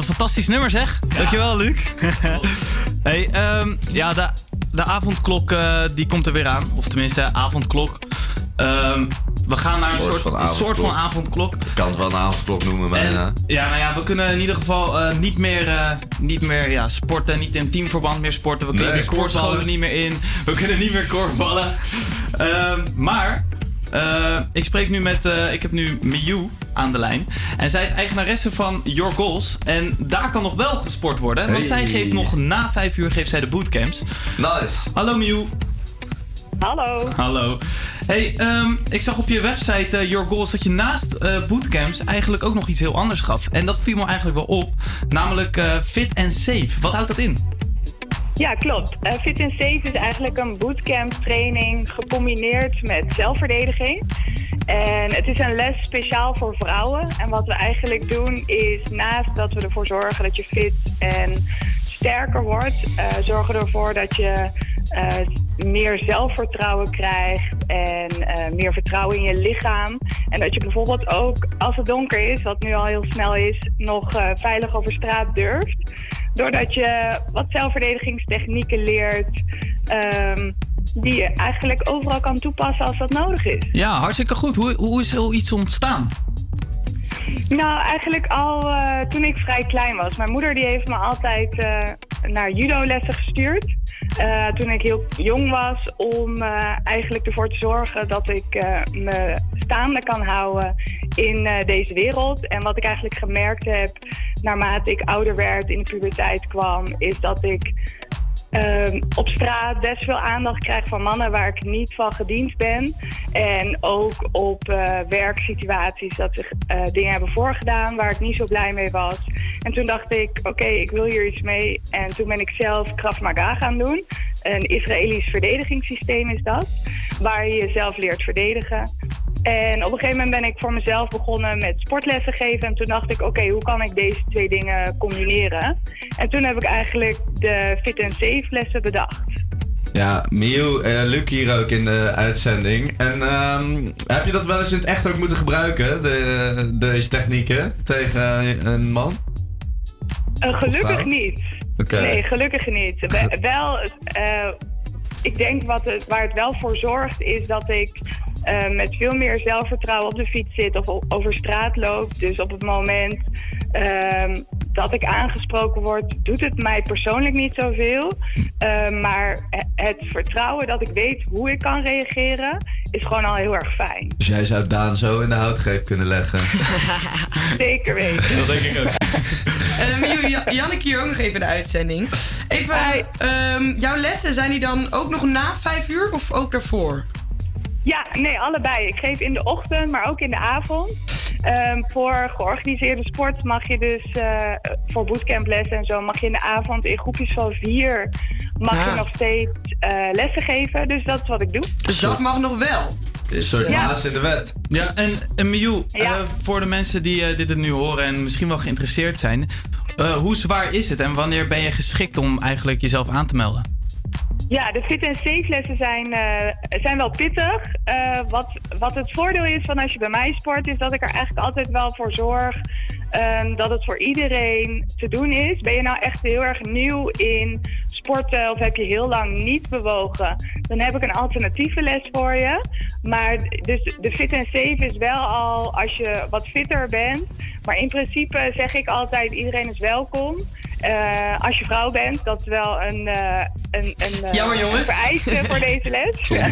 Een fantastisch nummer zeg. Dankjewel, Luc. hey, ehm, ja, de, de avondklok eh, die komt er weer aan. Of tenminste, avondklok. Ehm, we gaan naar een soort,
van
een soort van
avondklok. Ik kan het wel een avondklok noemen bijna.
Ja, nou ja, we kunnen in ieder geval eh, niet meer, eh, niet meer ja, sporten. Niet in teamverband meer sporten. We kunnen
Nee,
de er niet meer in. We kunnen niet meer korfballen. Ehm, maar eh, ik spreek nu met, eh, ik heb nu Miu aan de lijn. En zij is eigenaresse van Your Goals. En daar kan nog wel gesport worden. Want
Hey.
zij geeft nog na vijf uur geeft zij de bootcamps.
Nice.
Hallo Miu.
Hallo.
Hallo. Hey, ehm, ik zag op je website eh, Your Goals dat je naast eh, bootcamps eigenlijk ook nog iets heel anders gaf. En dat viel me eigenlijk wel op. Namelijk eh, fit and safe. Wat houdt dat in?
Ja, klopt. Eh, Fit and Safe is eigenlijk een bootcamp training gecombineerd met zelfverdediging. En het is een les speciaal voor vrouwen. En wat we eigenlijk doen is naast dat we ervoor zorgen dat je fit en sterker wordt, eh, zorgen ervoor dat je eh, meer zelfvertrouwen krijgt, en eh, meer vertrouwen in je lichaam. En dat je bijvoorbeeld ook, als het donker is, wat nu al heel snel is, nog veilig over straat durft. Doordat je wat zelfverdedigingstechnieken leert, ehm, die je eigenlijk overal kan toepassen als dat nodig is.
Ja, hartstikke goed. Hoe, hoe is zoiets ontstaan?
Nou, eigenlijk al eh, toen ik vrij klein was. Mijn moeder die heeft me altijd eh, naar judo-lessen gestuurd. eh, toen ik heel jong was, om eigenlijk ervoor te zorgen dat ik me staande kan houden in deze wereld. En wat ik eigenlijk gemerkt heb, naarmate ik ouder werd, in de puberteit kwam, is dat ik ehm, op straat best veel aandacht krijg van mannen waar ik niet van gediend ben. En ook op eh, werksituaties dat ze eh, dingen hebben voorgedaan waar ik niet zo blij mee was. En toen dacht ik, oké, ik wil hier iets mee. En toen ben ik zelf Krav Maga gaan doen. Een Israëlisch verdedigingssysteem is dat, waar je jezelf leert verdedigen. En op een gegeven moment ben ik voor mezelf begonnen met sportlessen geven. En toen dacht ik, oké, hoe kan ik deze twee dingen combineren? En toen heb ik eigenlijk de Fit and Safe lessen bedacht.
Ja, Miu en Luc hier ook in de uitzending. En ehm, heb je dat wel eens in het echt ook moeten gebruiken, de, deze technieken, tegen een man?
Eh, gelukkig niet. Nee, gelukkig niet. We- wel, eh, ik denk wat het, waar het wel voor zorgt is dat ik eh, met veel meer zelfvertrouwen op de fiets zit of over straat loop. Dus op het moment ehm, dat ik aangesproken word, doet het mij persoonlijk niet zoveel. Eh, maar he- het vertrouwen dat ik weet hoe ik kan reageren, is gewoon al heel erg fijn.
Dus jij zou Daan zo in de houtgreep kunnen leggen.
Zeker weten.
Dat denk ik ook.
En Janneke hier ook nog even in de uitzending. Even, ehm, jouw lessen, zijn die dan ook nog na vijf uur of ook daarvoor?
Ja, nee, allebei. Ik geef in de ochtend, maar ook in de avond. Ehm, voor georganiseerde sport mag je dus, eh, voor bootcamplessen en zo, mag je in de avond in groepjes van vier, mag
Ah.
je nog steeds eh, lessen geven. Dus dat is wat ik doe.
Dus dat mag nog wel.
Een soort
Ja.
in de wet.
Ja, en, en Miu,
Ja.
eh, voor de mensen die dit nu horen en misschien wel geïnteresseerd zijn. eh, hoe zwaar is het en wanneer ben je geschikt om eigenlijk jezelf aan te melden?
Ja, de fit en safe lessen zijn, eh, zijn wel pittig. Eh, wat, wat het voordeel is van als je bij mij sport, is dat ik er eigenlijk altijd wel voor zorg ehm, dat het voor iedereen te doen is. Ben je nou echt heel erg nieuw in sporten of heb je heel lang niet bewogen, dan heb ik een alternatieve les voor je. Maar dus de fit en safe is wel al als je wat fitter bent. Maar in principe zeg ik altijd, iedereen is welkom. Eh, als je vrouw bent, dat is wel een, eh, een, een, eh,
Jammer, jongens.
een vereiste voor deze les.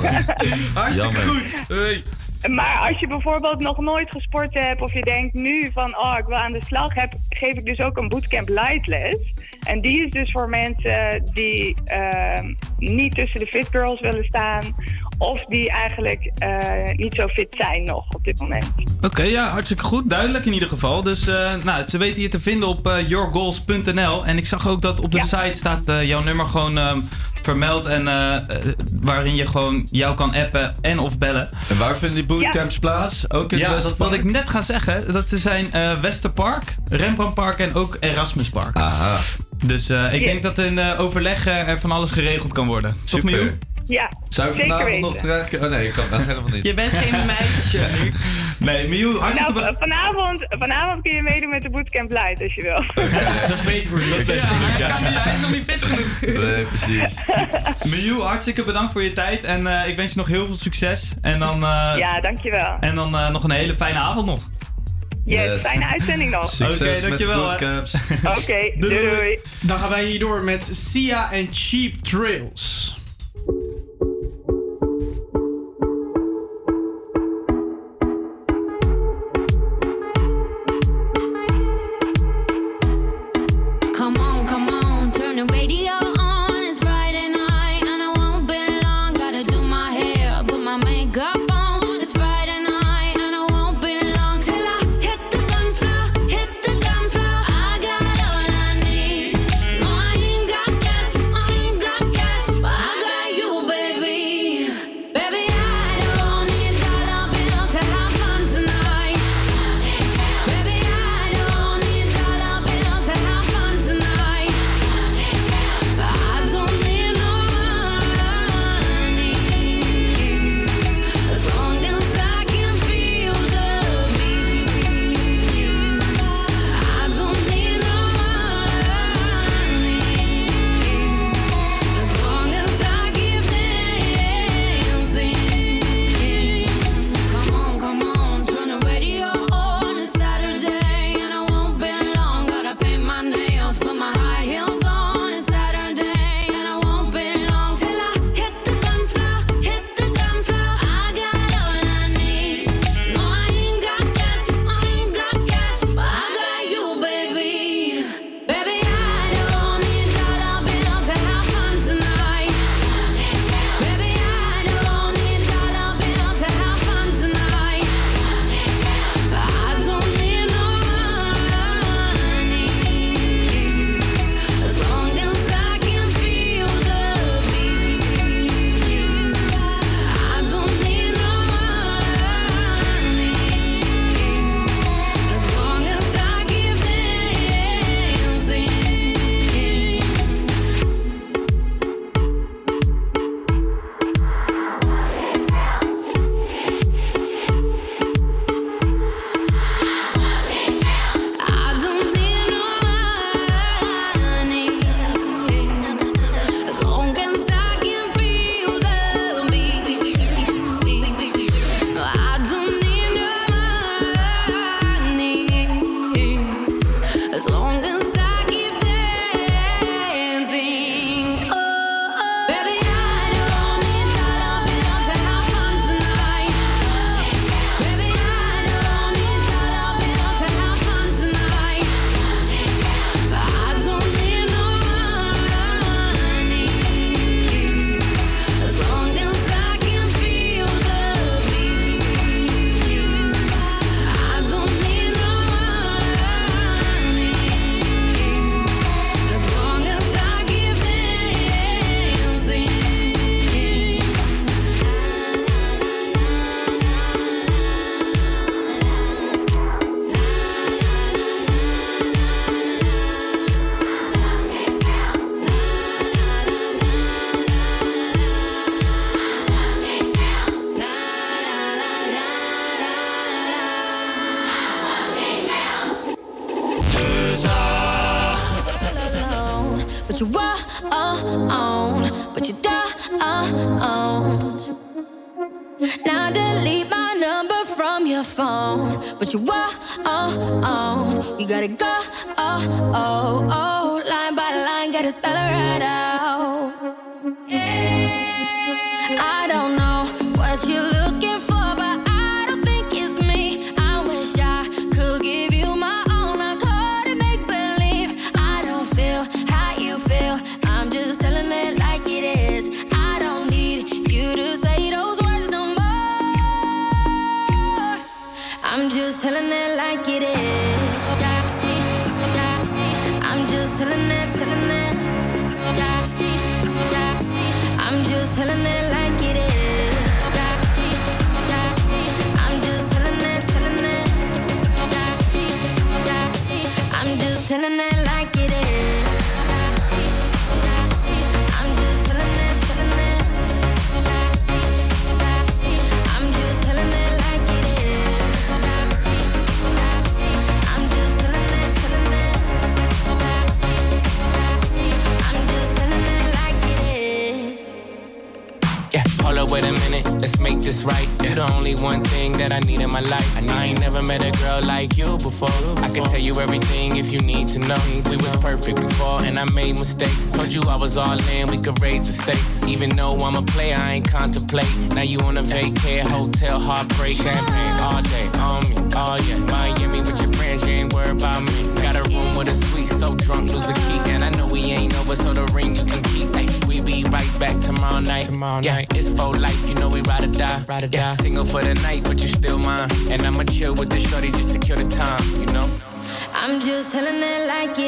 Hartstikke
Jammer.
goed.
Maar als je bijvoorbeeld nog nooit gesport hebt of je denkt nu van oh ik wil aan de slag heb, geef ik dus ook een bootcamp light les. En die is dus voor mensen die ehm, niet tussen de fit girls willen staan of die eigenlijk eh, niet zo fit zijn nog op dit moment.
Oké, ja, hartstikke goed. Duidelijk in ieder geval. Dus eh, nou, ze weten je te vinden op eh, yourgoals.nl. En ik zag ook dat op de site staat eh, jouw nummer gewoon ehm, vermeld. En waarin je gewoon jou kan appen en of bellen.
En waar vinden die bootcamps plaats? Ook in
ja,
het
dat wilde ik net gaan zeggen. Dat zijn eh Westerpark, Rembrandtpark en ook Erasmuspark.
Aha.
Dus eh, ik
Yes.
denk dat in eh, overleg eh, er van alles geregeld kan worden. Toch,
Super.
Miu?
Ja,
Zou ik
zeker
vanavond
weten.
nog terecht Oh nee, ik kan dat helemaal niet.
Je bent geen meisje nu.
Nee, Miu, hartstikke
Nou, vanavond, vanavond kun je meedoen met de bootcamp light als je wil.
Dat is beter voor je. Dat is beter voor je. Ja.
Hij is nog niet fit genoeg.
Nee, precies.
Miu, hartstikke bedankt voor je tijd. En eh, ik wens je nog heel veel succes. En dan, eh,
Ja, dankjewel.
en dan eh, nog een hele fijne avond nog.
Yes,
Yes.
fijne uitzending nog.
Succes met de
dankjewel, hè.
bootcamps.
Oké, doei doei.
Dan gaan wij hier door met Sia en Cheap Trails.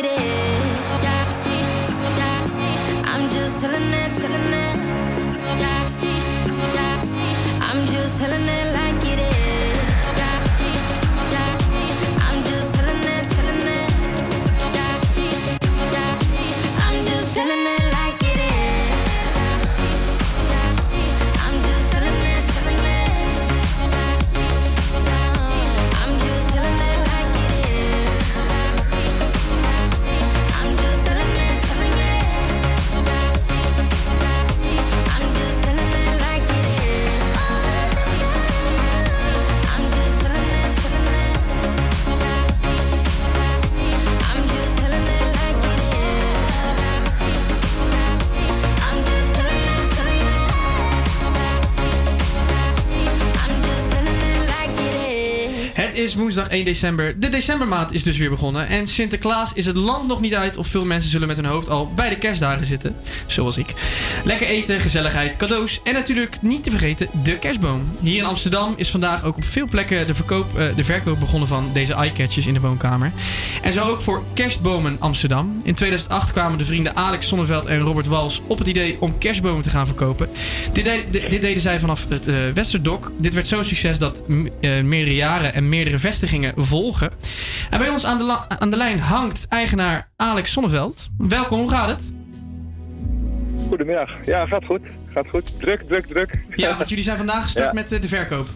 it is. I'm just telling it, telling it. is
woensdag 1 december. De decembermaand is dus weer begonnen. En Sinterklaas is het land nog niet uit. Of veel mensen zullen met hun hoofd al bij de kerstdagen zitten. Zoals ik. Lekker eten, gezelligheid, cadeaus. En natuurlijk niet te vergeten de kerstboom. Hier in Amsterdam is vandaag ook op veel plekken de, verkoop, eh, de verkoop begonnen van deze eyecatchers in de woonkamer. En zo ook voor kerstbomen Amsterdam. In 2008 kwamen de vrienden Alex Sonneveld en Robert Wals op het idee om kerstbomen te gaan verkopen. Dit, de, dit deden zij vanaf het uh, Westerdok. Dit werd zo'n succes dat eh, meerdere jaren en meerdere vestigingen volgen. En bij ons aan de, aan de lijn hangt eigenaar Alex Sonneveld. Welkom, hoe gaat het?
Goedemiddag. Ja, gaat goed. Gaat goed. Druk, druk, druk.
Ja, want jullie zijn vandaag gestart met eh, de verkoop.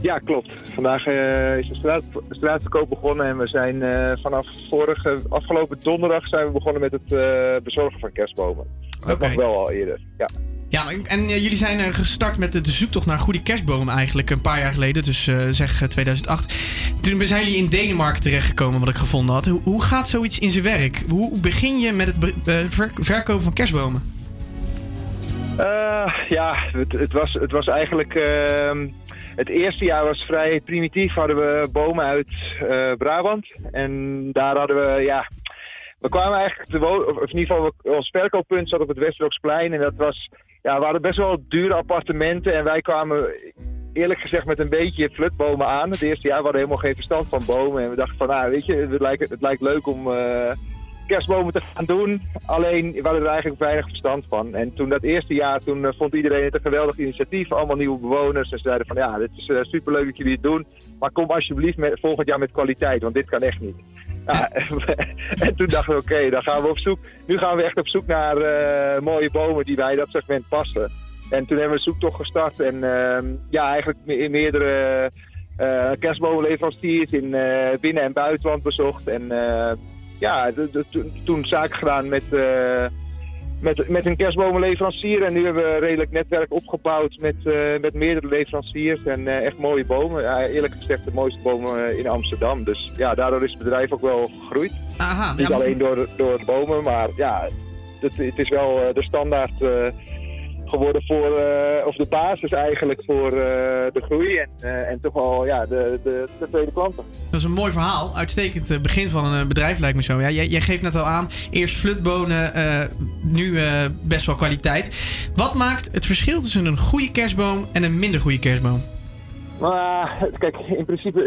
Ja, klopt. Vandaag eh, is de straat, straatverkoop begonnen en we zijn eh, vanaf vorige, afgelopen donderdag zijn we begonnen met het bezorgen van kerstbomen. Okay. Dat was wel al eerder. Ja.
Ja, en eh, jullie zijn eh, gestart met de, zoektocht naar goede kerstbomen eigenlijk een paar jaar geleden, dus eh, zeg eh, 2008. Toen zijn jullie in Denemarken terechtgekomen, wat ik gevonden had. Hoe, gaat zoiets in zijn werk? Hoe begin je met het verkopen van kerstbomen?
Ja, het, was, het was eigenlijk. ehm, het eerste jaar was vrij primitief. Hadden we bomen uit Brabant. En daar hadden we, ja. We kwamen eigenlijk te of in ieder geval, we- ons verkooppunt zat op het Westbroeksplein. En dat was, ja, we hadden best wel dure appartementen. En wij kwamen, eerlijk gezegd, met een beetje flutbomen aan. Het eerste jaar we hadden helemaal geen verstand van bomen. En we dachten van, nou, weet je, het lijkt, het lijkt leuk om. eh, kerstbomen te gaan doen. Alleen we hadden er eigenlijk weinig verstand van. En toen dat eerste jaar, toen eh, vond iedereen het een geweldig initiatief. Allemaal nieuwe bewoners. En ze zeiden van ja, dit is eh, superleuk dat jullie het doen. Maar kom alsjeblieft met, volgend jaar met kwaliteit, want dit kan echt niet. Ja, en toen dachten we oké, dan gaan we op zoek. Nu gaan we echt op zoek naar eh, mooie bomen die bij dat segment passen. En toen hebben we zoektocht gestart. En ehm, ja, eigenlijk in meerdere eh kerstbomenleveranciers in eh, binnen- en buitenland bezocht. En ja, toen- zaken gedaan met, met, met een kerstbomenleverancier. En nu hebben we een redelijk netwerk opgebouwd met, eh, met meerdere leveranciers. En eh, echt mooie bomen. Ja, eerlijk gezegd de mooiste bomen eh, in Amsterdam. Dus ja, daardoor is het bedrijf ook wel gegroeid.
Aha,
Niet
ja, maar-
alleen door, door bomen, maar ja, het, het is wel de standaard geworden voor, eh, of de basis eigenlijk voor eh, de groei. En, eh, en toch wel ja, de, de, de tweede klanten.
Dat is een mooi verhaal. Uitstekend begin van een bedrijf lijkt me zo. Ja, jij, jij geeft net al aan, eerst flutbonen, nu best wel kwaliteit. Wat maakt het verschil tussen een goede kerstboom en een minder goede kerstboom?
Maar kijk, in principe,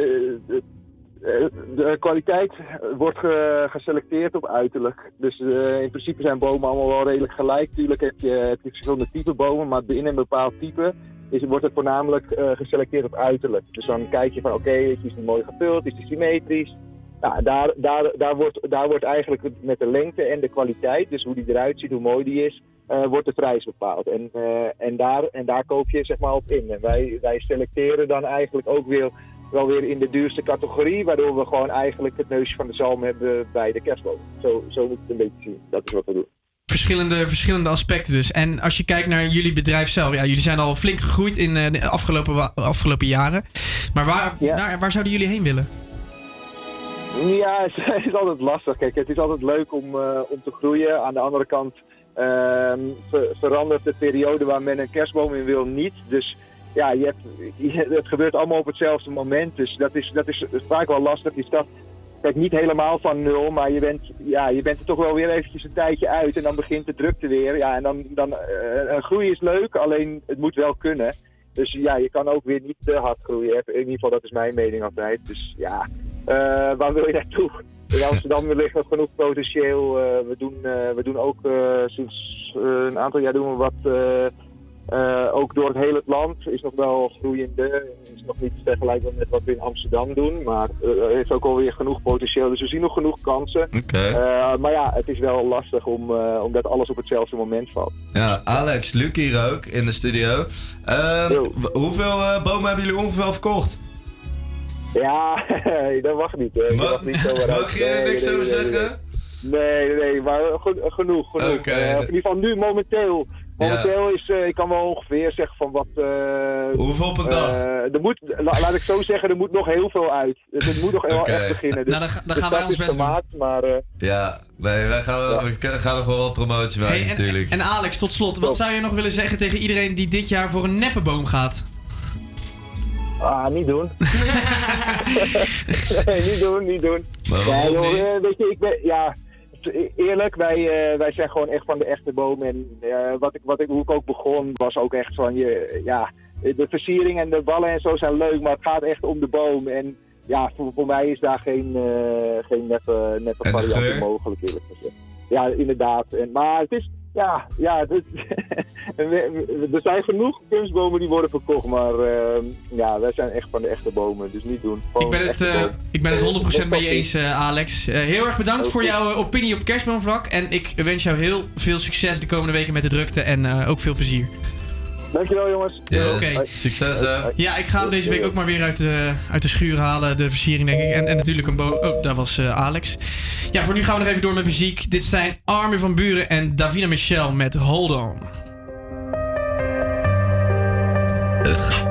de kwaliteit wordt ge- geselecteerd op uiterlijk. Dus eh, in principe zijn bomen allemaal wel redelijk gelijk. Tuurlijk heb je, verschillende type bomen, maar binnen een bepaald type is, wordt het voornamelijk eh, geselecteerd op uiterlijk. Dus dan kijk je van oké, is die mooi gevuld, is die symmetrisch? Nou, daar, daar, daar, wordt, daar wordt eigenlijk met de lengte en de kwaliteit, dus hoe die eruit ziet, hoe mooi die is, eh, wordt de prijs bepaald. En, eh, en, daar, en daar koop je zeg maar op in. En wij, wij selecteren dan eigenlijk ook weer, wel weer in de duurste categorie, waardoor we gewoon eigenlijk het neusje van de zalm hebben bij de kerstboom. Zo, zo moet het een beetje zien. Dat is wat we doen.
Verschillende, verschillende aspecten dus. En als je kijkt naar jullie bedrijf zelf, ja, jullie zijn al flink gegroeid in eh, de afgelopen, afgelopen jaren. Maar waar, naar- waar zouden jullie heen willen?
Ja, het is altijd lastig. Kijk, het is altijd leuk om, eh, om te groeien. Aan de andere kant ehm, ver- verandert de periode waar men een kerstboom in wil niet. Dus ja, je hebt, het gebeurt allemaal op hetzelfde moment. Dus dat is, dat is vaak wel lastig. Je start kijk, niet helemaal van nul, maar je bent, ja, je bent er toch wel weer eventjes een tijdje uit. En dan begint de drukte weer. Ja, en dan, dan een groei is leuk, alleen het moet wel kunnen. Dus ja, je kan ook weer niet te hard groeien. In ieder geval, dat is mijn mening altijd. Dus ja, eh, waar wil je naartoe? In Amsterdam ligt nog genoeg potentieel. Eh, we, doen, we doen ook sinds een aantal jaar doen we wat. Eh, ook door het hele land is nog wel groeiende. Is nog niet vergelijkbaar met wat we in Amsterdam doen. Maar eh, er is ook alweer genoeg potentieel. Dus we zien nog genoeg kansen. Eh, maar ja, het is wel lastig om, eh, omdat alles op hetzelfde moment valt.
Ja, Alex, Luc hier ook in de studio. Ehm, hoeveel bomen hebben jullie ongeveer verkocht?
Ja, dat mag niet. hè. Dat
Mag-
niet zomaar
mag je niks over zeggen?
Nee, nee, maar geno- genoeg, genoeg. Eh, in ieder geval nu momenteel. Momenteel is, eh, ik kan wel ongeveer zeggen van wat... eh,
Hoeveel op een dag?
eh, er moet, la- laat ik zo zeggen, er moet nog heel veel uit. Dus het moet nog heel echt beginnen. Dus
Nou, dan dan
de
gaan wij ons best doen.
maar... eh,
Ja, nee, wij gaan, we kunnen- gaan nog wel wat promotie maken
Hey, en,
natuurlijk.
en Alex, tot slot, wat zou je nog willen zeggen tegen iedereen die dit jaar voor een neppenboom gaat?
Ah, niet doen. nee, niet doen, niet doen.
Maar
ja, joh,
niet?
weet je, ik ben, ja, eerlijk, wij, eh, wij zijn gewoon echt van de echte boom. En eh, wat ik, wat ik, hoe ik ook begon, was ook echt van, je, ja, de versiering en de ballen en zo zijn leuk, maar het gaat echt om de boom. En ja, voor, voor mij is daar geen, eh geen neppe, neppe variant mogelijk, eerlijk gezegd. Ja, inderdaad. En, maar het is, ja, ja er zijn genoeg kunstbomen die worden verkocht, maar eh, ja, wij zijn echt van de echte bomen, dus niet doen.
Ik ben het, eh, ik ben het 100% met je eens, eh, Alex. Eh, heel erg bedankt voor jouw opinie op kerstboomvlak. En ik wens jou heel veel succes de komende weken met de drukte en ook veel plezier.
Dankjewel jongens.
Oké.
Succes hè.
Ja, ik ga deze week ook maar weer uit de, uit de schuur halen. De versiering denk ik. En, en natuurlijk een boom. Oh, daar was eh, Alex. Ja, voor nu gaan we nog even door met muziek. Dit zijn Armin van Buren en Davina Michel met Hold On.
Ugh.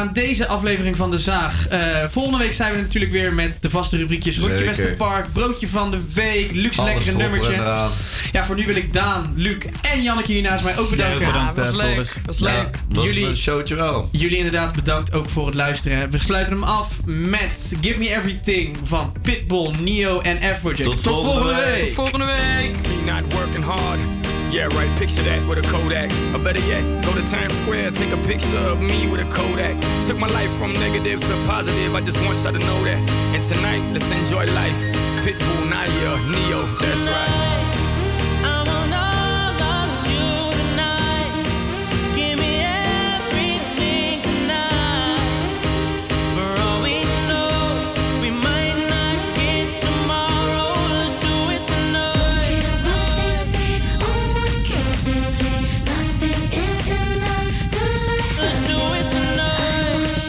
Aan deze aflevering van De Zaag. Eh, volgende week zijn we natuurlijk weer met de vaste rubriekjes. Rotje
Zeker.
Westerpark, Broodje van de Week, Luxe
Alles
Lekkere Nummertje.
eraan.
Ja, voor nu wil ik Daan, Luc en Janneke hier naast mij ook bedanken.
Ja, bedankt,
was
eh,
leuk. Was
Ja,
leuk.
was
jullie,
een showtje wel.
Jullie inderdaad bedankt ook voor het luisteren. We sluiten hem af met Give Me Everything van Pitbull, Neo en Afrojack.
Tot volgende week.
Tot volgende week.
Yeah, right. Picture that with a Kodak. Or better yet, go to Times Square, take a picture of me with a Kodak. Took my life from negative to positive. I just want y'all to know that. And tonight, let's enjoy life. Pitbull, Naya, Neo. That's right.